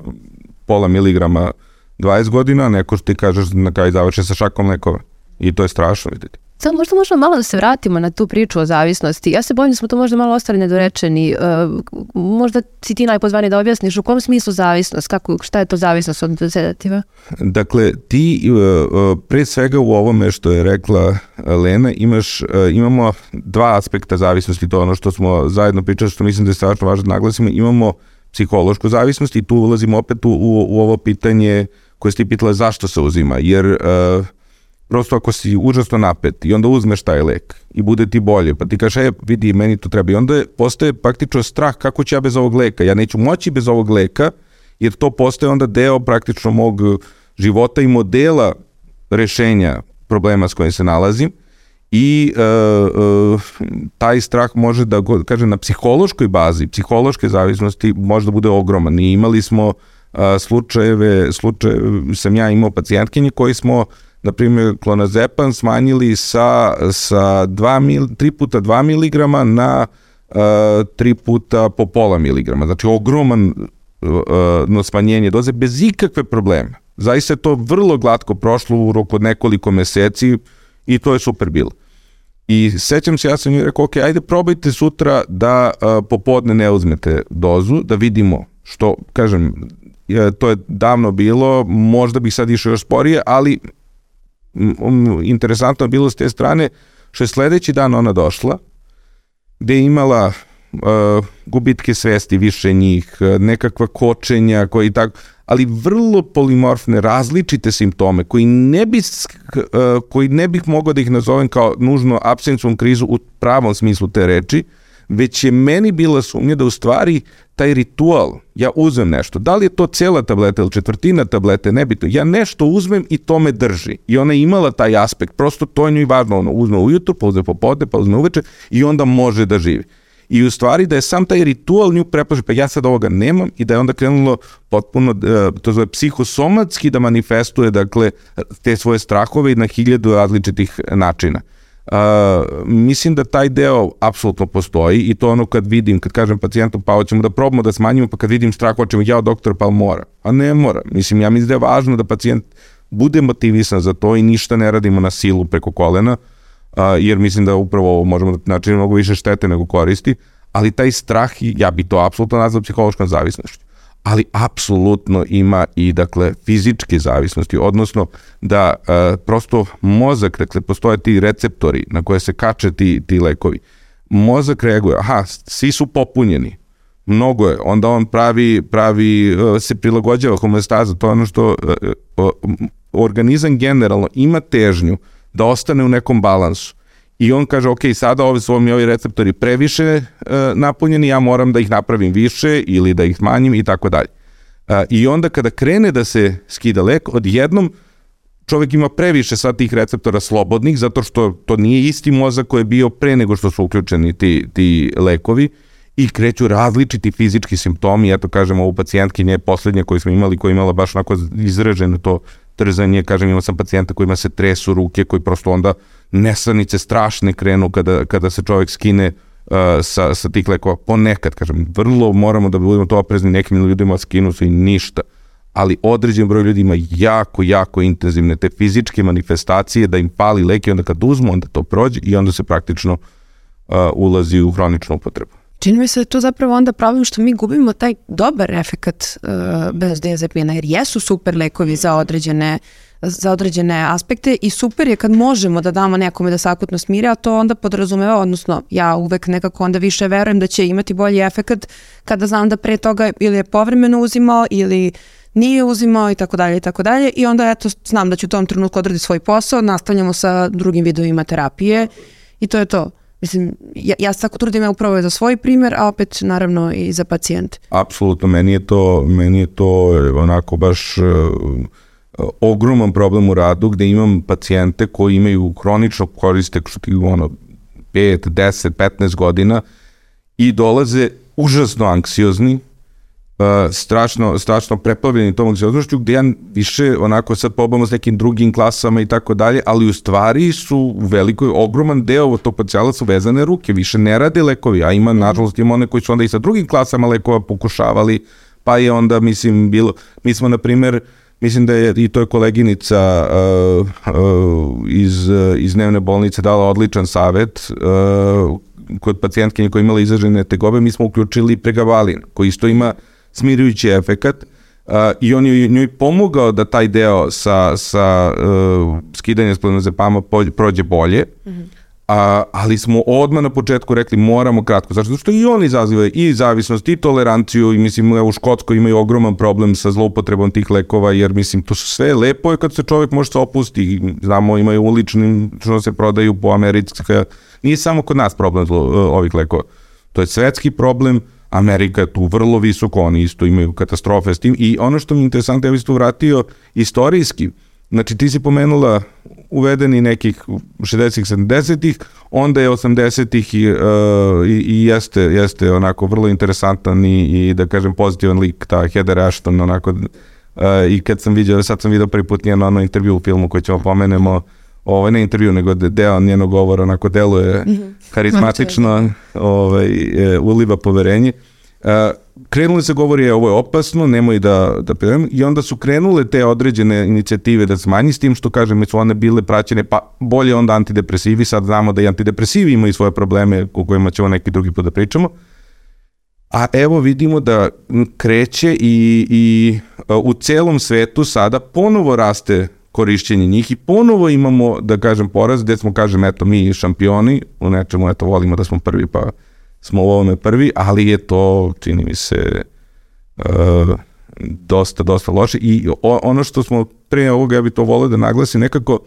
pola miligrama 20 godina, neko što ti kažeš na kraju završe sa šakom lekova. I to je strašno vidjeti. Sad možda možemo malo da se vratimo na tu priču o zavisnosti. Ja se bojim da smo to možda malo ostali nedorečeni. Uh, možda si ti najpozvaniji da objasniš u kom smislu zavisnost, kako, šta je to zavisnost od sedativa? Dakle, ti uh, pre svega u ovome što je rekla Lena, imaš, imamo dva aspekta zavisnosti, to ono što smo zajedno pričali, što mislim da je strašno važno da naglasimo, imamo psihološku zavisnost i tu ulazimo opet u, u, u ovo pitanje koje ste pitala zašto se uzima, jer uh, prosto ako si užasno napet i onda uzmeš taj lek i bude ti bolje, pa ti kažeš, e, vidi, meni to treba. I onda postaje praktično strah kako ću ja bez ovog leka. Ja neću moći bez ovog leka, jer to postaje onda deo praktično mog života i modela rešenja problema s kojim se nalazim i uh, uh, taj strah može da, kaže, na psihološkoj bazi, psihološke zavisnosti može da bude ogroman. I imali smo uh, slučajeve, slučajeve, sam ja imao pacijentkinje koji smo na primjer, klonazepam smanjili sa, sa 2 mil, 3 puta 2 mg na uh, 3 puta po pola miligrama. Znači, ogroman uh, no smanjenje doze bez ikakve probleme. Zaista je to vrlo glatko prošlo u roku od nekoliko meseci i to je super bilo. I sećam se, ja sam joj rekao, ok, ajde probajte sutra da uh, popodne ne uzmete dozu, da vidimo što, kažem, to je davno bilo, možda bih sad išao još sporije, ali interesantno bilo s te strane što je sledeći dan ona došla gde je imala uh, gubitke svesti više njih, uh, nekakva kočenja koji tako, ali vrlo polimorfne, različite simptome koji ne bi, uh, koji ne bih mogao da ih nazovem kao nužno absencom krizu u pravom smislu te reči, već je meni bila sumnja da u stvari taj ritual, ja uzmem nešto, da li je to cela tableta ili četvrtina tablete, nebitno, ja nešto uzmem i to me drži. I ona je imala taj aspekt, prosto to je njoj važno, ono uzme ujutru, pa uzme popodne, pa uzme uveče i onda može da živi. I u stvari da je sam taj ritual nju preplaši, pa ja sad ovoga nemam i da je onda krenulo potpuno, e, to zove psihosomatski da manifestuje, dakle, te svoje strahove na hiljadu različitih načina. Uh, mislim da taj deo apsolutno postoji i to ono kad vidim, kad kažem pacijentu pa hoćemo da probamo da smanjimo, pa kad vidim strah hoćemo ja doktor pa mora. A ne mora. Mislim, ja mislim da je važno da pacijent bude motivisan za to i ništa ne radimo na silu preko kolena, uh, jer mislim da upravo ovo možemo da načinimo mnogo više štete nego koristi, ali taj strah, ja bi to apsolutno nazvao psihološkom zavisnošću ali apsolutno ima i dakle fizičke zavisnosti, odnosno da e, prosto mozak, dakle postoje ti receptori na koje se kače ti, ti lekovi. Mozak reaguje, aha, svi su popunjeni, mnogo je, onda on pravi, pravi e, se prilagođava homeostaza, to je ono što e, organizam generalno ima težnju da ostane u nekom balansu i on kaže, ok, sada ove su mi ovi receptori previše e, napunjeni, ja moram da ih napravim više ili da ih smanjim i tako dalje. E, I onda kada krene da se skida lek, odjednom čovek ima previše sva tih receptora slobodnih, zato što to nije isti mozak koji je bio pre nego što su uključeni ti, ti lekovi i kreću različiti fizički simptomi, eto kažemo u pacijentkinje poslednje koje smo imali, koja imala baš onako izraženo to trzanje, kažem imao sam pacijenta kojima se tresu ruke, koji prosto onda nesanice strašne krenu kada, kada se čovjek skine uh, sa, sa tih lekova. Ponekad, kažem, vrlo moramo da budemo to oprezni, nekim ljudima skinu se i ništa ali određen broj ljudi ima jako, jako intenzivne te fizičke manifestacije da im pali lek i onda kad uzmu, onda to prođe i onda se praktično uh, ulazi u hroničnu upotrebu. Čini mi se da to zapravo onda problem što mi gubimo taj dobar efekat uh, bez diazepina, jer jesu super lekovi za određene za određene aspekte i super je kad možemo da damo nekome da sakutno smire, a to onda podrazumeva, odnosno ja uvek nekako onda više verujem da će imati bolji efekat kada znam da pre toga ili je povremeno uzimao ili nije uzimao i tako dalje i tako dalje i onda eto znam da ću u tom trenutku odraditi svoj posao, nastavljamo sa drugim vidovima terapije i to je to. Mislim, ja, ja se tako trudim ja upravo za svoj primer, a opet naravno i za pacijente. Apsolutno, meni je to, meni je to onako baš uh, ogroman problem u radu gde imam pacijente koji imaju hronično koriste ono, 5, 10, 15 godina i dolaze užasno anksiozni, uh, strašno, strašno preplavljeni tom anksioznošću, gde ja više onako sad pobamo s nekim drugim klasama i tako dalje, ali u stvari su u velikoj, ogroman deo tog pacijala su vezane ruke, više ne rade lekovi, a ima, nažalost, ima one koji su onda i sa drugim klasama lekova pokušavali, pa je onda, mislim, bilo, mi smo, na primer, mislim da je i to je koleginica uh, uh, iz, iz dnevne bolnice dala odličan savet uh, kod pacijentkinje koja imala izražene tegobe, mi smo uključili pregabalin, koji isto ima smirujući efekat uh, i on je njoj pomogao da taj deo sa, sa uh, skidanjem splenozepama prođe bolje, mm -hmm. A, ali smo odmah na početku rekli moramo kratko, zašto? što i on izaziva i zavisnost i toleranciju i mislim u Škotskoj imaju ogroman problem sa zloupotrebom tih lekova jer mislim to su sve lepo je kad se čovjek može se opusti, znamo imaju ulični što se prodaju po Americka, nije samo kod nas problem zlo, ovih lekova, to je svetski problem, Amerika je tu vrlo visoko, oni isto imaju katastrofe s tim. I ono što mi je interesantno, ja bih se tu vratio istorijski, znači ti si pomenula uvedeni nekih 60-ih, 70-ih, onda je 80-ih i, uh, i, i jeste, jeste onako vrlo interesantan i, i da kažem pozitivan lik, ta Heather Ashton, onako uh, i kad sam vidio, sad sam vidio prvi put njen ono intervju u filmu koji ćemo pomenemo, ovaj, ne intervju, nego deo njenog govora, onako deluje mm -hmm. karizmatično, ovaj, e, uliva poverenje. Uh, krenuli se govori, je ovo je opasno, nemoj da, da pijem, i onda su krenule te određene inicijative da smanji s tim što, kažem, su one bile praćene, pa bolje onda antidepresivi, sad znamo da i antidepresivi imaju svoje probleme o kojima ćemo neki drugi put da pričamo, a evo vidimo da kreće i, i u celom svetu sada ponovo raste korišćenje njih i ponovo imamo, da kažem, poraz gde smo, kažem, eto, mi šampioni, u nečemu, eto, volimo da smo prvi, pa smo u ovome prvi, ali je to, čini mi se, uh, dosta, dosta loše. I ono što smo pre ovoga, ja bih to volio da naglasim, nekako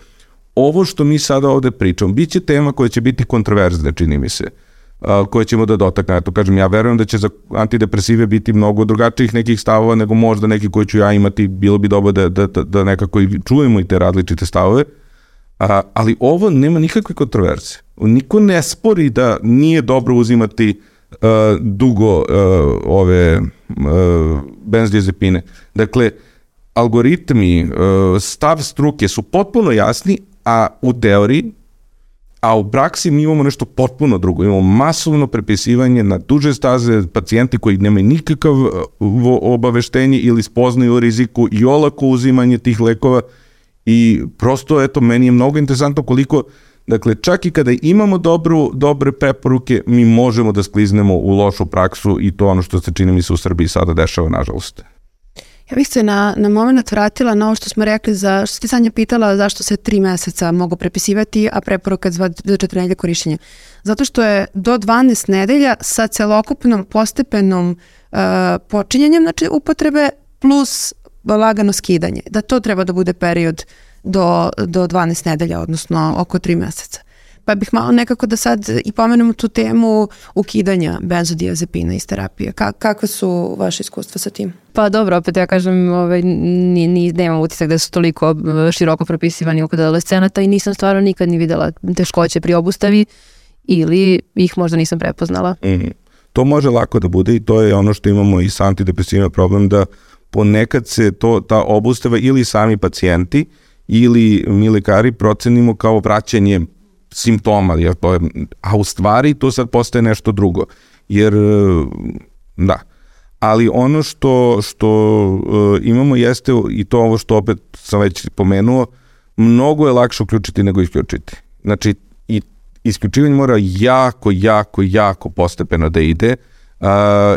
ovo što mi sada ovde pričamo, bit će tema koja će biti kontroverzna, čini mi se, uh, koje ćemo da dotakne. Eto, kažem, ja verujem da će za antidepresive biti mnogo drugačijih nekih stavova nego možda neki koji ću ja imati, bilo bi dobro da, da, da, da nekako i čujemo i te različite stavove. A, ali ovo nema nikakve kontroverze. Niko ne spori da nije dobro uzimati uh, dugo uh, ove uh, benzodiazepine. Dakle, algoritmi, uh, stav struke su potpuno jasni, a u teoriji A u praksi mi imamo nešto potpuno drugo. Imamo masovno prepisivanje na duže staze pacijenti koji nemaju nikakav obaveštenje ili spoznaju o riziku i olako uzimanje tih lekova i prosto, eto, meni je mnogo interesantno koliko Dakle, čak i kada imamo dobru, dobre preporuke, mi možemo da skliznemo u lošu praksu i to ono što se čini mi se u Srbiji sada dešava, nažalost. Ja bih se na, na moment vratila na ovo što smo rekli za, što ti Sanja pitala zašto se tri meseca mogu prepisivati, a preporuka za četiri nedelje korišćenja. Zato što je do 12 nedelja sa celokupnom postepenom uh, počinjenjem znači, upotrebe plus lagano skidanje. Da to treba da bude period do, do 12 nedelja, odnosno oko 3 meseca. Pa bih malo nekako da sad i pomenemo tu temu ukidanja benzodiazepina iz terapije. Ka, kakve su vaše iskustva sa tim? Pa dobro, opet ja kažem, ovaj, ni, ni, nemam utisak da su toliko eh, široko propisivani kod adolescenata i nisam stvarno nikad ni videla teškoće pri obustavi ili ih možda nisam prepoznala. Mm. To može lako da bude i to je ono što imamo i sa antidepresivima problem da ponekad se to, ta obustava ili sami pacijenti ili mi lekari procenimo kao vraćanje simptoma, jer to je, a u stvari to sad postaje nešto drugo. Jer, da, ali ono što, što uh, imamo jeste, i to ovo što opet sam već pomenuo, mnogo je lakše uključiti nego isključiti. Znači, i isključivanje mora jako, jako, jako postepeno da ide, Uh,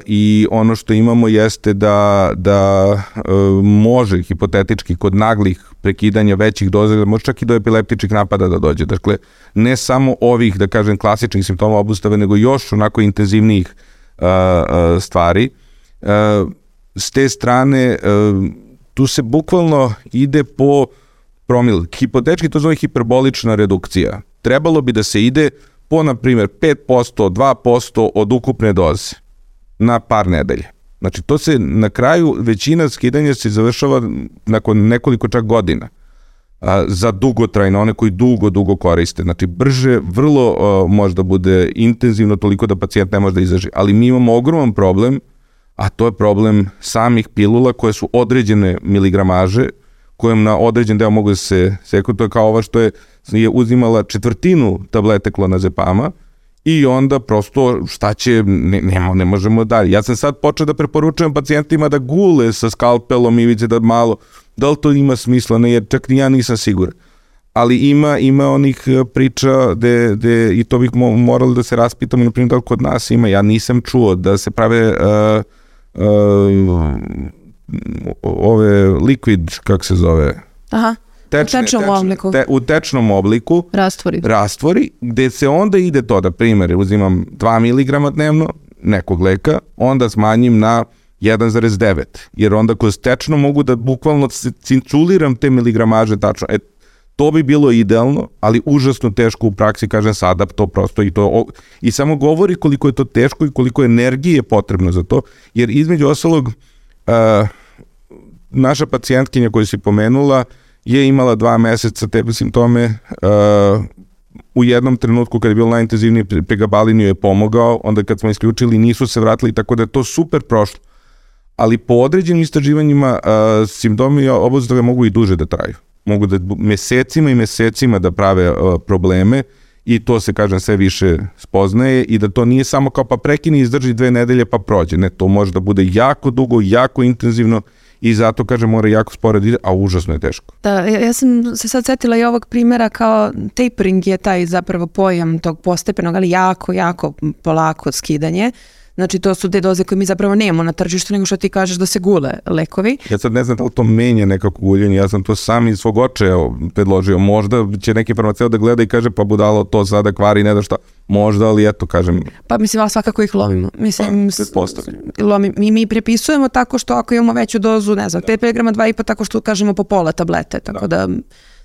I ono što imamo jeste da, da uh, može hipotetički kod naglih prekidanja većih doza, može čak i do epileptičnih napada da dođe. Dakle, ne samo ovih, da kažem, klasičnih simptoma obustave, nego još onako intenzivnijih uh, uh, stvari. Uh, s te strane, uh, tu se bukvalno ide po promil. Hipotetički to zove hiperbolična redukcija. Trebalo bi da se ide po, na primjer, 5%, 2% od ukupne doze na par nedelje. Znači, to se na kraju, većina skidanja se završava nakon nekoliko čak godina a, za dugotrajno, one koji dugo, dugo koriste. Znači, brže, vrlo a, možda bude intenzivno toliko da pacijent ne može da izaži. Ali mi imamo ogroman problem, a to je problem samih pilula koje su određene miligramaže, kojem na određen deo mogu da se seku. To je kao ova što je, je uzimala četvrtinu tablete klonazepama, i onda prosto šta će, ne, ne, ne možemo dalje. Ja sam sad počeo da preporučujem pacijentima da gule sa skalpelom i vidite da malo, da li to ima smisla, ne, jer čak ni ja nisam siguran. Ali ima, ima onih e, priča de, de, i to bih morali da se raspitamo, na primjer, da kod nas ima, ja nisam čuo da se prave uh, uh, ove liquid, kako se zove? Aha tečne, u tečnom tečne, obliku. Te, u tečnom obliku. Rastvori. Rastvori, gde se onda ide to da, primjer, uzimam 2 mg dnevno nekog leka, onda smanjim na 1,9, jer onda kroz tečno mogu da bukvalno cinculiram te miligramaže tačno. E, to bi bilo idealno, ali užasno teško u praksi, kažem sada, to prosto i to, i samo govori koliko je to teško i koliko energije potrebno za to, jer između ostalog, uh, naša pacijentkinja koju si pomenula, uh, je imala dva meseca te simptome, uh, u jednom trenutku kad je bilo najintenzivniji pregabaliniju je pomogao, onda kad smo isključili nisu se vratili, tako da je to super prošlo. Ali po određenim istraživanjima uh, simptomi obozdrave mogu i duže da traju. Mogu da mesecima i mesecima da prave uh, probleme i to se, kažem, sve više spoznaje i da to nije samo kao pa prekini izdrži dve nedelje pa prođe. Ne, to može da bude jako dugo, jako intenzivno i zato, kaže, mora jako sporo da ide, a užasno je teško. Da, ja, ja sam se sad setila i ovog primera kao tapering je taj zapravo pojam tog postepenog, ali jako, jako polako skidanje. Znači to su te doze koje mi zapravo nemamo na tržištu nego što ti kažeš da se gule lekovi. Ja sad ne znam da li to menja nekako guljenje, ja sam to sam iz svog očeja predložio. Možda će neki farmaceut da gleda i kaže pa budalo to sada kvari ne da šta. Možda, ali eto kažem. Pa mislim, ali svakako ih lovimo. Mislim, pa, lomi, mi, mi prepisujemo tako što ako imamo veću dozu, ne znam, 5 mg, 2,5 tako što kažemo po pola tablete, tako da, da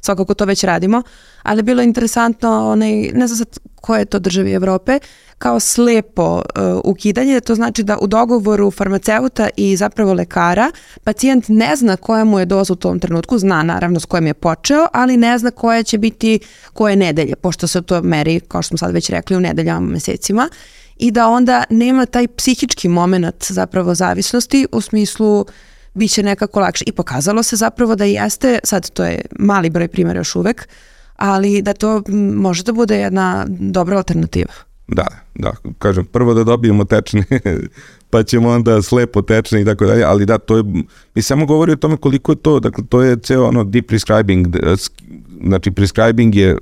svakako to već radimo, ali bilo interesantno, onaj, ne znam sad koje je to državi Evrope, kao slepo uh, ukidanje, to znači da u dogovoru farmaceuta i zapravo lekara pacijent ne zna koja mu je doza u tom trenutku, zna naravno s kojim je počeo, ali ne zna koja će biti koje nedelje, pošto se to meri, kao što smo sad već rekli, u nedeljama, mesecima i da onda nema taj psihički moment zapravo zavisnosti u smislu bit će nekako lakše. I pokazalo se zapravo da jeste, sad to je mali broj primjera još uvek, ali da to može da bude jedna dobra alternativa. Da, da, kažem, prvo da dobijemo tečne, pa ćemo onda slepo tečne i tako dalje, ali da, to je, mi samo govori o tome koliko je to, dakle, to je ceo ono deep prescribing, znači prescribing je uh,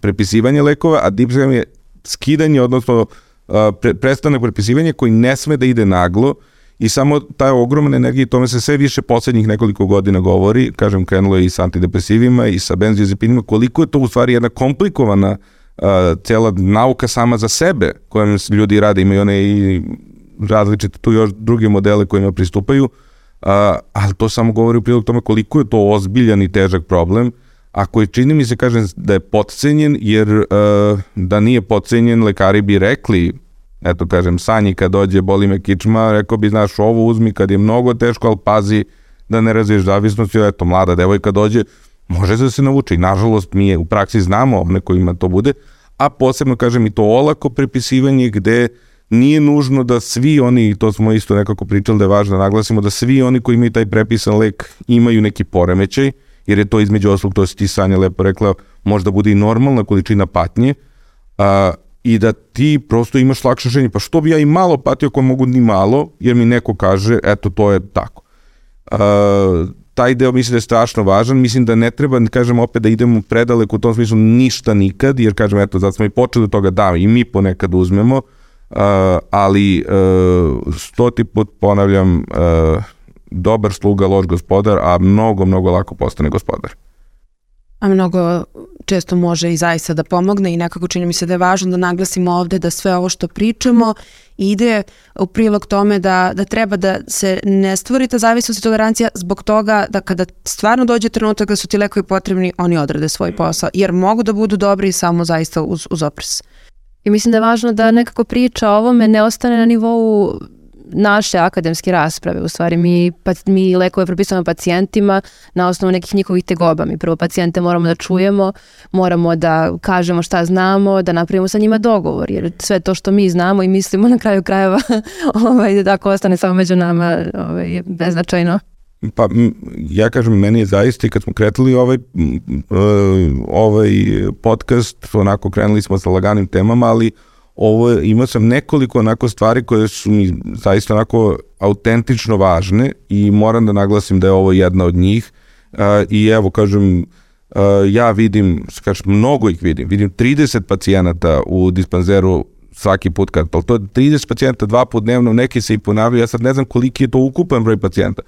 prepisivanje lekova, a deep prescribing je skidanje, odnosno uh, pre, prestanak prepisivanja koji ne sme da ide naglo i samo ta ogromna energija, tome se sve više poslednjih nekoliko godina govori, kažem, krenulo je i sa antidepresivima i sa benzodiazepinima, koliko je to u stvari jedna komplikovana uh, cela nauka sama za sebe kojom ljudi rade, imaju one i različite tu još druge modele kojima pristupaju, a, ali to samo govori u prilog tome koliko je to ozbiljan i težak problem, a koji čini mi se, kažem, da je potcenjen, jer a, da nije potcenjen, lekari bi rekli, eto kažem, Sanji kad dođe, boli me kičma, rekao bi, znaš, ovo uzmi kad je mnogo teško, ali pazi da ne razviješ zavisnost, eto, mlada devojka dođe, može da se nauči. Nažalost, mi je u praksi znamo one kojima to bude, a posebno, kažem, i to olako prepisivanje gde nije nužno da svi oni, i to smo isto nekako pričali da je važno da naglasimo, da svi oni koji imaju taj prepisan lek imaju neki poremećaj, jer je to između oslog, to si ti Sanja lepo rekla, možda bude i normalna količina patnje, a, i da ti prosto imaš lakše ženje. Pa što bi ja i malo patio ako mogu ni malo, jer mi neko kaže, eto, to je tako. A, taj deo mislim da je strašno važan, mislim da ne treba, kažem opet da idemo predaleko u tom smislu ništa nikad, jer kažem eto, zato smo i počeli od toga da i mi ponekad uzmemo, uh, ali uh, stoti put ponavljam, uh, dobar sluga, loš gospodar, a mnogo, mnogo lako postane gospodar a mnogo često može i zaista da pomogne i nekako čini mi se da je važno da naglasimo ovde da sve ovo što pričamo ide u prilog tome da, da treba da se ne stvori ta zavisnost i tolerancija zbog toga da kada stvarno dođe trenutak da su ti lekovi potrebni, oni odrade svoj posao, jer mogu da budu dobri samo zaista uz, uz opres. I mislim da je važno da nekako priča o ovome ne ostane na nivou naše akademske rasprave. U stvari mi, pa, mi lekove propisujemo pacijentima na osnovu nekih njihovih tegoba. Mi prvo pacijente moramo da čujemo, moramo da kažemo šta znamo, da napravimo sa njima dogovor, jer sve to što mi znamo i mislimo na kraju krajeva, ovaj, da ako ostane samo među nama, ovaj, je beznačajno. Pa ja kažem, meni je zaista i kad smo kretali ovaj, ovaj podcast, onako krenuli smo sa laganim temama, ali ovo imao sam nekoliko onako stvari koje su mi zaista onako autentično važne i moram da naglasim da je ovo jedna od njih. Uh, i evo kažem ja vidim, kažem, mnogo ih vidim, vidim 30 pacijenata u dispanzeru svaki put kad, pa to je 30 pacijenta dva put dnevno, neki se i ponavljaju, ja sad ne znam koliki je to ukupan broj pacijenta,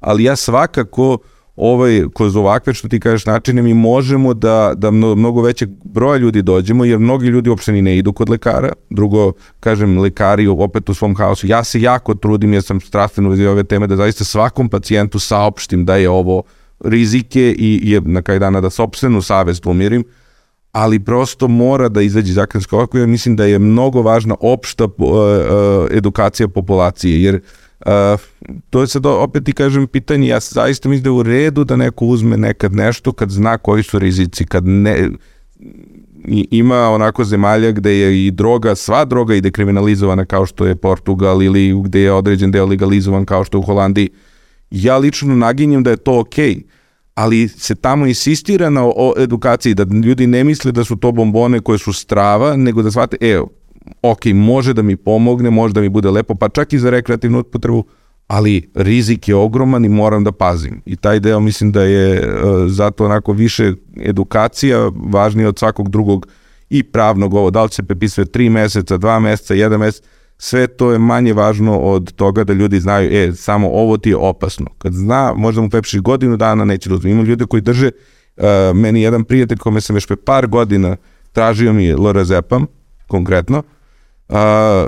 ali ja svakako ovaj, kroz ovakve, što ti kažeš, načine mi možemo da, da mnogo većeg broja ljudi dođemo, jer mnogi ljudi uopšte ni ne idu kod lekara. Drugo, kažem, lekari opet u svom haosu. Ja se jako trudim, ja sam strastveno vezi ove teme, da zaista svakom pacijentu saopštim da je ovo rizike i je na kraj dana da sobstvenu savest umirim, ali prosto mora da izađe zakonsko ovako, ja mislim da je mnogo važna opšta uh, edukacija populacije, jer uh, Uh, to je sad opet ti kažem pitanje, ja zaista mislim da je u redu da neko uzme nekad nešto kad zna koji su rizici, kad ne, ima onako zemalja gde je i droga, sva droga ide kriminalizovana kao što je Portugal ili gde je određen deo legalizovan kao što je u Holandiji. Ja lično naginjem da je to okej, okay, ali se tamo insistira na o edukaciji, da ljudi ne misle da su to bombone koje su strava, nego da shvate, evo, ok, može da mi pomogne, može da mi bude lepo, pa čak i za rekreativnu upotrebu, ali rizik je ogroman i moram da pazim. I taj deo mislim da je uh, zato onako više edukacija važnija od svakog drugog i pravnog ovo, da li se prepisuje tri meseca, dva meseca, jedan mesec, sve to je manje važno od toga da ljudi znaju, e, samo ovo ti je opasno. Kad zna, možda mu prepiši godinu dana, neće da uzme. Ima ljude koji drže, uh, meni jedan prijatelj kome sam već pre par godina tražio mi je lorazepam, konkretno, A,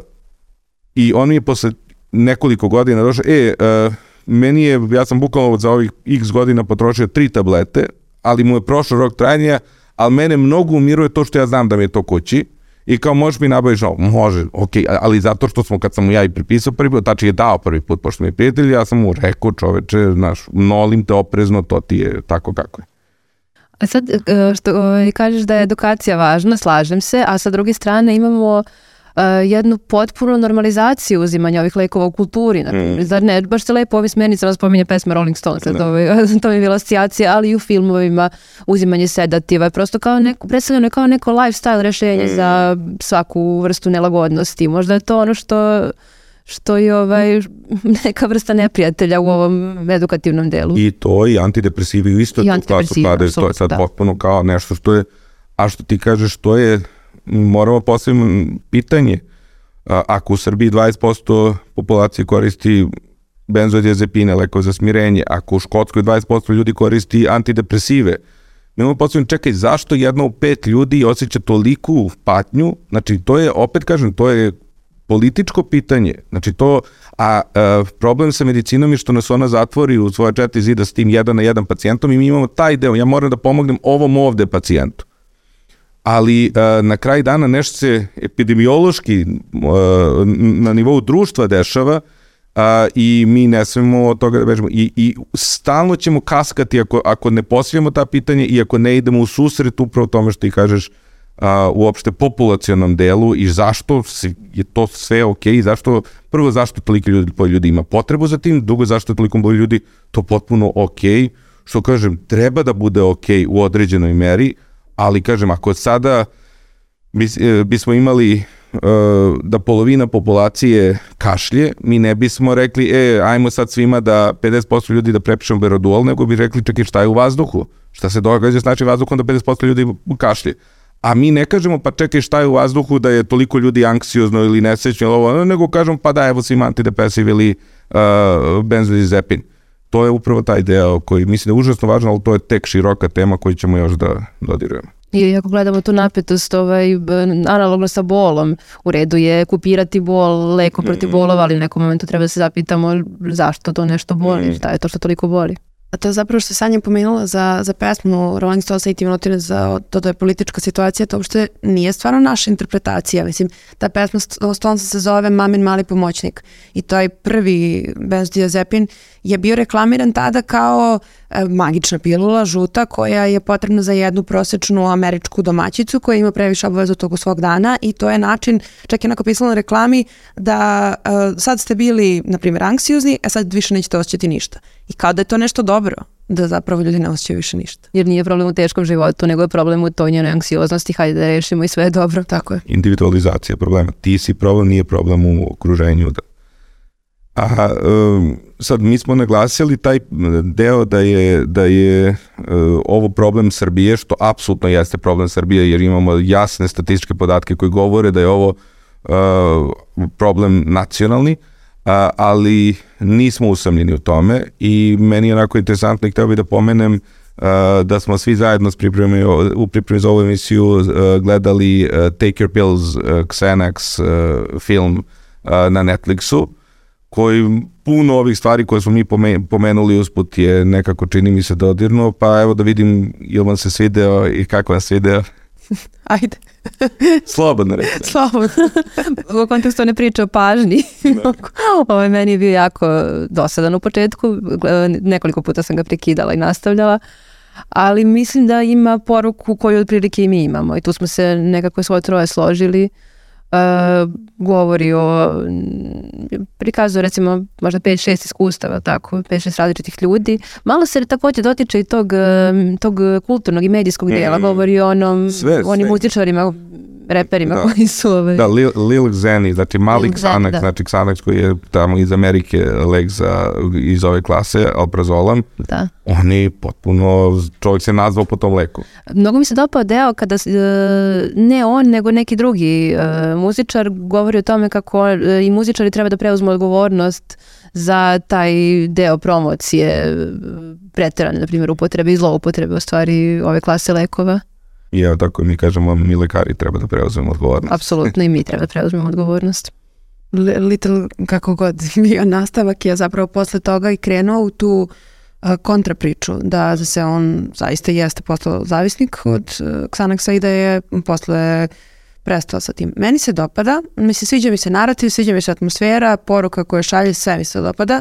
I on mi je posle nekoliko godina došao, e, a, meni je, ja sam bukvalno za ovih x godina potrošio tri tablete, ali mu je prošao rok trajanja, ali mene mnogo umiruje to što ja znam da mi je to kući, I kao možeš mi nabaviš no, može, ok, ali zato što smo kad sam mu ja i pripisao prvi put, tači je dao prvi put, pošto mi je prijatelj, ja sam mu rekao čoveče, znaš, molim te oprezno, to ti je tako kako je. A sad, e, što kažeš da je edukacija važna, slažem se, a sa druge strane imamo uh, jednu potpunu normalizaciju uzimanja ovih lekova u kulturi. Mm. Zar ne, baš se lepo ovim smernicama spominje pesma Rolling Stones, to, to mi je bila asocijacija, ali i u filmovima uzimanje sedativa je prosto kao neko, predstavljeno je kao neko lifestyle rešenje mm. za svaku vrstu nelagodnosti. Možda je to ono što što je ovaj, neka vrsta neprijatelja u ovom edukativnom delu. I to i antidepresivi isto I antidepresivi, to, to je sad da. potpuno kao nešto što je, a što ti kažeš, što je moramo postaviti pitanje, a, ako u Srbiji 20% populacije koristi benzodiazepine, leko za smirenje, ako u Škotskoj 20% ljudi koristi antidepresive, mi imamo postavljeno, čekaj, zašto jedno u pet ljudi osjeća toliku patnju, znači to je, opet kažem, to je političko pitanje, znači to, a, a problem sa medicinom je što nas ona zatvori u svoje četiri zida s tim jedan na jedan pacijentom i mi imamo taj deo, ja moram da pomognem ovom ovde pacijentu ali uh, na kraj dana nešto se epidemiološki uh, na nivou društva dešava uh, i mi ne smemo od toga da bežemo. I, I stalno ćemo kaskati ako, ako ne postavljamo ta pitanja i ako ne idemo u susret upravo tome što ti kažeš uopšte populacionom delu i zašto je to sve ok, zašto, prvo zašto toliko ljudi, ljudi ima potrebu za tim, drugo zašto toliko ljudi to potpuno ok, što kažem, treba da bude ok u određenoj meri, ali kažem, ako sada bis, e, bismo imali uh, da polovina populacije kašlje, mi ne bismo rekli, e, ajmo sad svima da 50% ljudi da prepišemo beroduol, nego bi rekli, čekaj, šta je u vazduhu? Šta se događa s našim vazduhom da 50% ljudi kašlje? A mi ne kažemo, pa čekaj, šta je u vazduhu da je toliko ljudi anksiozno ili nesećno, ili ovo, nego kažemo, pa da, evo svima antidepresiv ili uh, benzodiazepin. To je upravo taj deo koji mislim da je užasno važno, ali to je tek široka tema koju ćemo još da dodirujemo. I ako gledamo tu napetost ovaj, analogno sa bolom, u redu je kupirati bol, leko protiv mm. bolova, ali u nekom momentu treba da se zapitamo zašto to nešto boli, mm. šta je to što toliko boli. A to je zapravo što Sanja pomenula za, za pesmu Rolling Stones i Timotine za to da je politička situacija, to uopšte nije stvarno naša interpretacija. Mislim, ta pesma Stones se zove Mamin mali pomoćnik i to je prvi benzodiazepin je bio reklamiran tada kao e, magična pilula, žuta, koja je potrebna za jednu prosečnu američku domaćicu koja ima previše obavezu toku svog dana i to je način, čak je onako pisalo na reklami, da e, sad ste bili, na primjer, anksiozni, a sad više nećete osjećati ništa. I kao da je to nešto dobro, da zapravo ljudi ne osjećaju više ništa. Jer nije problem u teškom životu, nego je problem u toj njenoj anksioznosti, hajde da rešimo i sve je dobro. Tako je. Individualizacija problema. Ti si problem, nije problem u okruženju. Da. A um, sad mi smo naglasili taj deo da je, da je uh, ovo problem Srbije, što apsolutno jeste problem Srbije, jer imamo jasne statističke podatke koji govore da je ovo uh, problem nacionalni, a, ali nismo usamljeni u tome i meni je onako interesantno i hteo bih da pomenem da smo svi zajedno s pripremi, u pripremi za ovu emisiju gledali Take Your Pills, Xanax film na Netflixu koji puno ovih stvari koje smo mi pomenuli usput je nekako čini mi se dodirno, pa evo da vidim ili vam se svideo i kako vam se svideo. Ajde. Slobodno reći. Slobodno. u kontekstu ne priča o pažnji. Da. Ovo je meni bio jako dosadan u početku. Nekoliko puta sam ga prekidala i nastavljala. Ali mislim da ima poruku koju otprilike i mi imamo. I tu smo se nekako svoje troje složili. Uh, govori o prikazu recimo možda 5-6 iskustava tako, 5-6 različitih ljudi malo se takođe dotiče i tog, tog kulturnog i medijskog dela mm. govori o onom, sve, onim sve. muzičarima reperima da. koji su ovaj... Da, Lil, Lil Xeni, znači mali Xanax, da. znači Xanax koji je tamo iz Amerike lek za, iz ove klase, Alprazolam, da. oni potpuno, čovjek se nazvao po tom leku. Mnogo mi se dopao deo kada uh, ne on, nego neki drugi uh, muzičar govori o tome kako uh, i muzičari treba da preuzmu odgovornost za taj deo promocije preterane, na primjer, upotrebe i zloupotrebe u stvari ove klase lekova. I evo tako mi kažemo, mi lekari treba da preuzmemo odgovornost. Apsolutno i mi treba da preuzmemo odgovornost. Little, kako god bio nastavak je zapravo posle toga i krenuo u tu uh, kontrapriču, da se on zaista jeste postao zavisnik od uh, Xanaxa i da je posle prestao sa tim. Meni se dopada, mislim, sviđa mi se narativ, sviđa mi se atmosfera, poruka koja šalje, sve mi se dopada.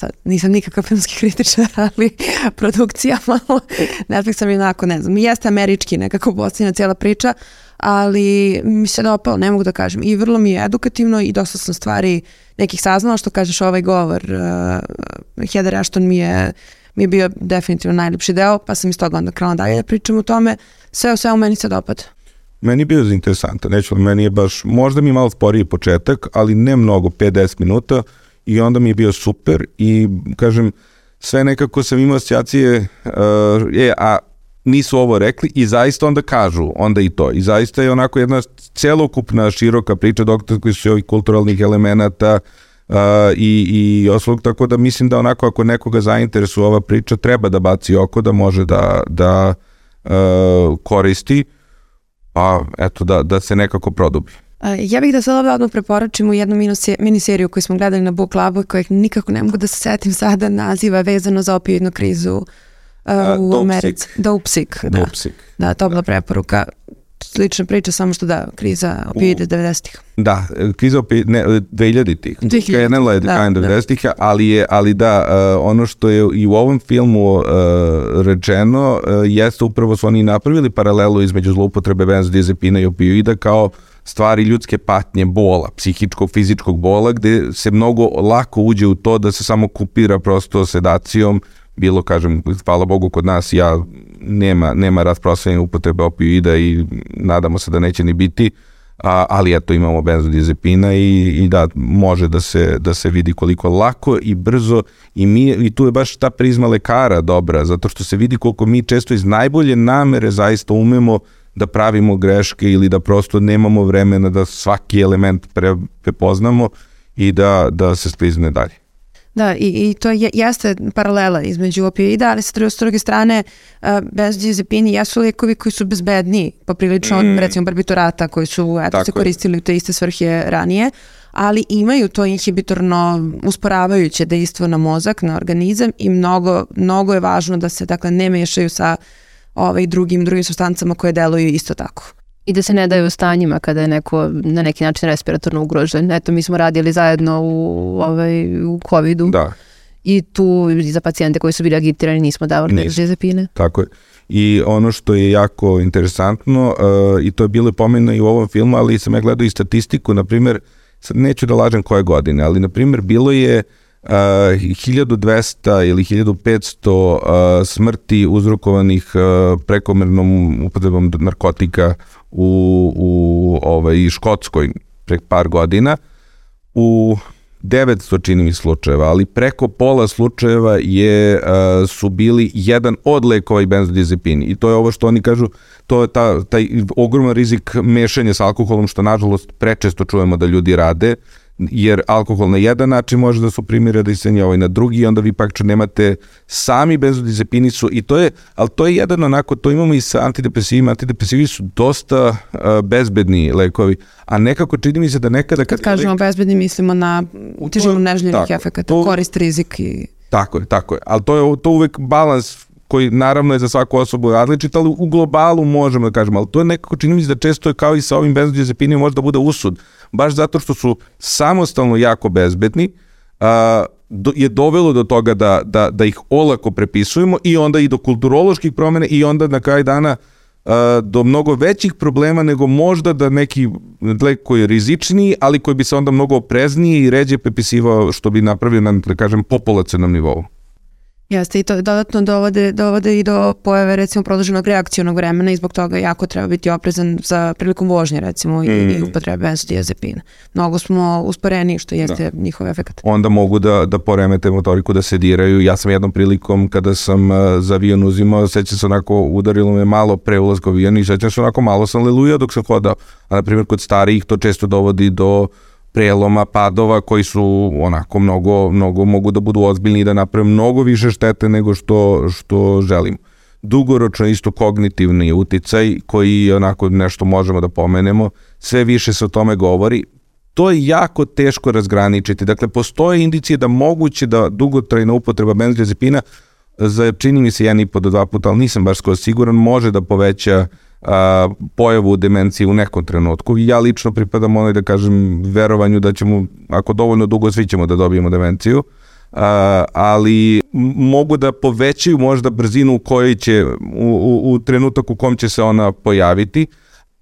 Sad nisam nikakav filmski kritičar, ali produkcija malo, Netflix sam onako, ne znam, jeste američki nekako posljedna cijela priča, ali mi se dopalo, ne mogu da kažem. I vrlo mi je edukativno i dosta sam stvari nekih saznala, što kažeš ovaj govor. Uh, Heather Ashton mi je, mi je bio definitivno najljepši deo, pa sam iz toga onda krenula dalje da pričam o tome. Sve o svemu meni se dopada. Meni je bio interesantan, neću, meni je baš, možda mi je malo sporiji početak, ali ne mnogo, 5-10 minuta i onda mi je bio super i kažem, sve nekako sam imao asocijacije, uh, je, a nisu ovo rekli i zaista onda kažu, onda i to. I zaista je onako jedna celokupna široka priča doktorskih su ovih kulturalnih elemenata uh, i, i oslog, tako da mislim da onako ako nekoga zainteresuje ova priča, treba da baci oko, da može da, da uh, koristi, pa eto da, da se nekako produbi. Ja bih da sad ovdje odmah preporučim u jednu miniseriju koju smo gledali na Book Clubu kojeg nikako ne mogu da se setim sada naziva vezano za opioidnu krizu uh, u Americi. Dopsik. Da. Dopsik. Da, to bila preporuka. Slična priča, samo što da, kriza opioide 90-ih. Da, kriza opioide, ne, 2000-ih. 2000 Krenula je da, krajem 90-ih, da. ali, je, ali da, uh, ono što je i u ovom filmu uh, rečeno, uh, jeste upravo su oni napravili paralelu između zloupotrebe benzodiazepina i opioida kao stvari ljudske patnje, bola, psihičkog, fizičkog bola, gde se mnogo lako uđe u to da se samo kupira prosto sedacijom, bilo, kažem, hvala Bogu kod nas, ja nema, nema rasprostranjene upotrebe opioida i nadamo se da neće ni biti, a, ali eto imamo benzodiazepina i, i da može da se, da se vidi koliko lako i brzo i, mi, i tu je baš ta prizma lekara dobra, zato što se vidi koliko mi često iz najbolje namere zaista umemo da pravimo greške ili da prosto nemamo vremena da svaki element pre, prepoznamo i da, da se sklizne dalje. Da, i, i to je, jeste paralela između opioida, ali sa druge, druge strane uh, benzodiazepini jesu lijekovi koji su bezbedniji, poprilično mm. recimo barbiturata koji su eto, se koristili u te iste svrhe ranije, ali imaju to inhibitorno usporavajuće dejstvo na mozak, na organizam i mnogo, mnogo je važno da se dakle ne mešaju sa ovaj, drugim, drugim substancama koje deluju isto tako. I da se ne daju stanjima kada je neko na neki način respiratorno ugrožen. Eto, mi smo radili zajedno u, ovaj, u COVID-u. Da. I tu za pacijente koji su bili agitirani nismo davali benzodiazepine. Tako je. I ono što je jako interesantno, uh, i to je bilo pomeno i u ovom filmu, ali sam ja gledao i statistiku, na primjer, sad neću da lažem koje godine, ali na primjer bilo je uh, 1200 ili 1500 smrti uzrokovanih prekomernom upotrebom narkotika u, u ovaj, Škotskoj pre par godina. U 900 čini mi slučajeva, ali preko pola slučajeva je, uh, su bili jedan od lekova i benzodiazepini. I to je ovo što oni kažu, to je ta, taj ogroman rizik mešanja sa alkoholom, što nažalost prečesto čujemo da ljudi rade jer alkohol na jedan način može da su primjere da isenja ovaj na drugi onda vi pak nemate sami benzodiazepini su i to je, ali to je jedan onako, to imamo i sa antidepresivima, antidepresivi su dosta uh, bezbedni lekovi, a nekako čini mi se da nekada... Kad, kad kažemo lek... bezbedni mislimo na težinu neželjenih efekata, korist, rizik i... Tako je, tako je, ali to je to uvek balans koji naravno je za svaku osobu različit, ali u globalu možemo da kažemo, ali to je nekako čini mi se da često je kao i sa ovim benzodiazepinima možda bude usud, baš zato što su samostalno jako bezbedni, a, do, je dovelo do toga da, da, da ih olako prepisujemo i onda i do kulturoloških promene i onda na kraj dana a, do mnogo većih problema nego možda da neki lek koji je rizičniji, ali koji bi se onda mnogo oprezniji i ređe prepisivao što bi napravio na, da kažem, populacionom nivou. Jeste i to dodatno dovode, dovode i do pojave recimo produženog reakcionog vremena i zbog toga jako treba biti oprezan za prilikom vožnje recimo mm. i, i upotrebe benzodiazepina. Mnogo smo usporeni što jeste da. njihov efekt. Onda mogu da, da poremete motoriku, da se diraju. Ja sam jednom prilikom kada sam uh, za avion uzimao, sećam se onako udarilo me malo pre ulazka u avion i sećam se onako malo sam lelujao dok sam hodao. A na primjer kod starijih to često dovodi do preloma, padova koji su onako mnogo, mnogo mogu da budu ozbiljni i da naprave mnogo više štete nego što, što želimo. Dugoročno isto kognitivni uticaj koji onako nešto možemo da pomenemo, sve više se o tome govori. To je jako teško razgraničiti. Dakle, postoje indicije da moguće da dugotrajna upotreba benzodiazepina za čini mi se jedan i po do dva puta, ali nisam baš skoro siguran, može da poveća uh, a, pojavu demencije u nekom trenutku. Ja lično pripadam onoj, da kažem, verovanju da ćemo, ako dovoljno dugo, svi ćemo da dobijemo demenciju, ali mogu da povećaju možda brzinu u kojoj će, u, u, u trenutak u kom će se ona pojaviti,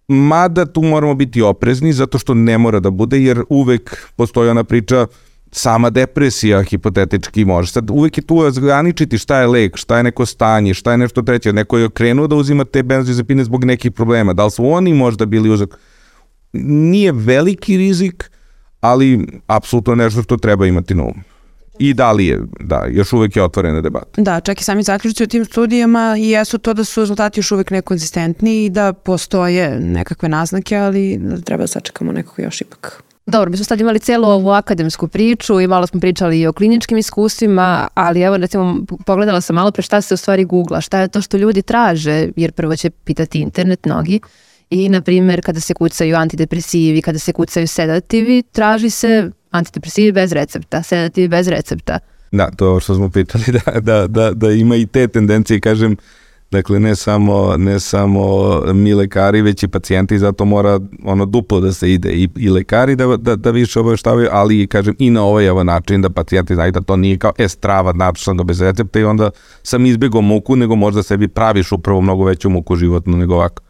mada tu moramo biti oprezni zato što ne mora da bude jer uvek postoji ona priča sama depresija hipotetički može. Sad uvek je tu razgraničiti šta je lek, šta je neko stanje, šta je nešto treće. Neko je krenuo da uzima te benzodiazepine zbog nekih problema. Da li su oni možda bili uzak? Nije veliki rizik, ali apsolutno nešto što treba imati na umu. I da li je, da, još uvek je otvorena debata. Da, čak i sami zaključci u tim studijama jesu to da su rezultati još uvek nekonzistentni i da postoje nekakve naznake, ali treba da sačekamo nekako još ipak Dobro, mi smo sad imali celu ovu akademsku priču i malo smo pričali i o kliničkim iskustvima, ali evo recimo pogledala sam malo pre šta se u stvari googla, šta je to što ljudi traže, jer prvo će pitati internet mnogi i na primjer kada se kucaju antidepresivi, kada se kucaju sedativi, traži se antidepresivi bez recepta, sedativi bez recepta. Da, to što smo pitali, da, da, da, da ima i te tendencije, kažem, Dakle, ne samo, ne samo mi lekari, već i pacijenti, zato mora ono duplo da se ide i, i lekari da, da, da više obaveštavaju, ali kažem i na ovaj ovaj način da pacijenti znaju da to nije kao e strava ga bez recepta i onda sam izbjegao muku, nego možda sebi praviš upravo mnogo veću muku životnu nego ovako.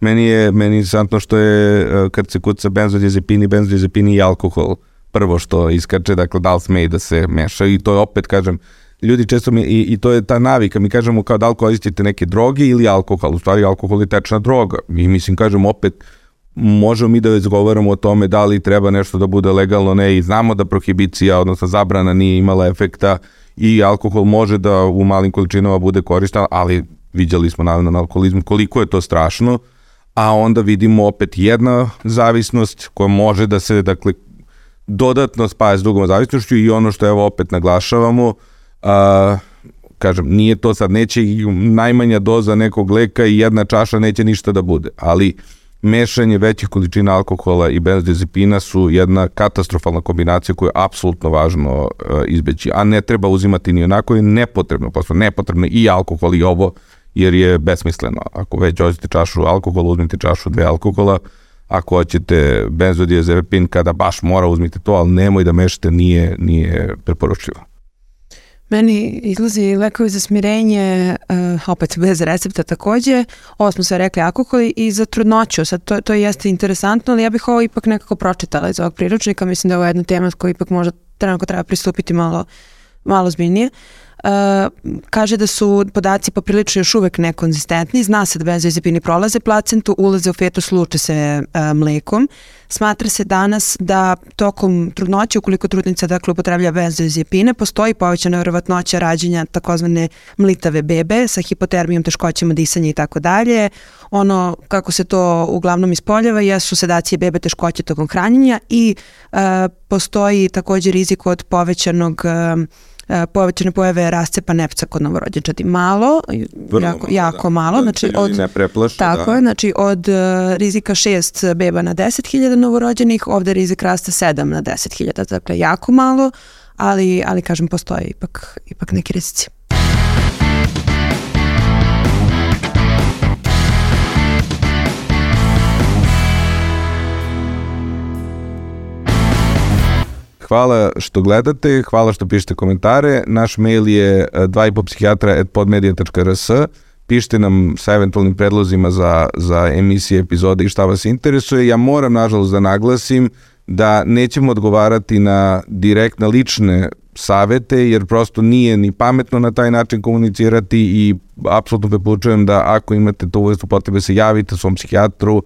Meni je meni interesantno što je e, kad se kuca benzodiazepini, benzodiazepini i alkohol prvo što iskače, dakle da li sme da se meša i to je opet, kažem, ljudi često mi, i, i to je ta navika, mi kažemo kao da li koristite neke droge ili alkohol, u stvari alkohol je tečna droga. Mi mislim, kažemo opet, možemo mi da razgovaramo o tome da li treba nešto da bude legalno, ne, i znamo da prohibicija, odnosno zabrana nije imala efekta i alkohol može da u malim količinama bude koristan, ali viđali smo naravno na alkoholizmu koliko je to strašno, a onda vidimo opet jedna zavisnost koja može da se, dakle, dodatno spaja s drugom zavisnošću i ono što evo opet naglašavamo, a, kažem, nije to sad, neće i najmanja doza nekog leka i jedna čaša neće ništa da bude, ali mešanje većih količina alkohola i benzodiazepina su jedna katastrofalna kombinacija koju je apsolutno važno uh, izbeći, a ne treba uzimati ni onako je nepotrebno, posle nepotrebno i alkohol i ovo, jer je besmisleno. Ako već hoćete čašu alkohola, uzmite čašu dve alkohola, ako hoćete benzodiazepin kada baš mora uzmite to, ali nemoj da mešate, nije, nije preporučljivo. Meni izlazi lekovi za smirenje, uh, opet bez recepta takođe. Ovo smo sve rekli alkohol i za trudnoću. Sad to, to jeste interesantno, ali ja bih ovo ipak nekako pročitala iz ovog priručnika. Mislim da je ovo jedna tema koju ipak možda trenutno treba pristupiti malo, malo zbiljnije. Uh, kaže da su podaci poprilično još uvek nekonzistentni. Zna se da benzodiazepini prolaze placentu, ulaze u fetus, luče se uh, mlekom. Smatra se danas da tokom trudnoće, ukoliko trudnica dakle upotreblja benzodiazepine, postoji povećana verovatnoća rađenja takozvane mlitave bebe sa hipotermijom, teškoćama disanja i tako dalje. Ono kako se to uglavnom ispoljava jesu sedacije bebe teškoće tokom hranjenja i uh, postoji takođe rizik od povećanog uh, E, povećane pojave rascepa nepca kod novorođenčadi. Malo, Vrlo jako, malo, jako da. malo. Da, znači od, ne preplaše, tako da. je, znači od uh, rizika 6 beba na 10.000 novorođenih, ovde rizik raste 7 na 10.000, dakle jako malo, ali, ali kažem, postoje ipak, ipak neki rizici. Hvala što gledate, hvala što pišete komentare. Naš mail je 2,5psihijatra.podmedia.rs Pišite nam sa eventualnim predlozima za, za emisije, epizode i šta vas interesuje. Ja moram, nažalost, da naglasim da nećemo odgovarati na direktne lične savete, jer prosto nije ni pametno na taj način komunicirati i apsolutno preporučujem da ako imate to uvestu potrebe se javite svom psihijatru, uh,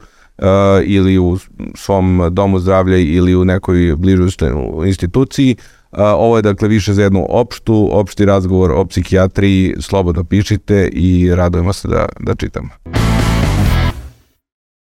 ili u svom domu zdravlja ili u nekoj bližoj instituciji. Uh, ovo je dakle više za jednu opštu, opšti razgovor o psihijatriji, slobodno pišite i radujemo se da, da čitamo.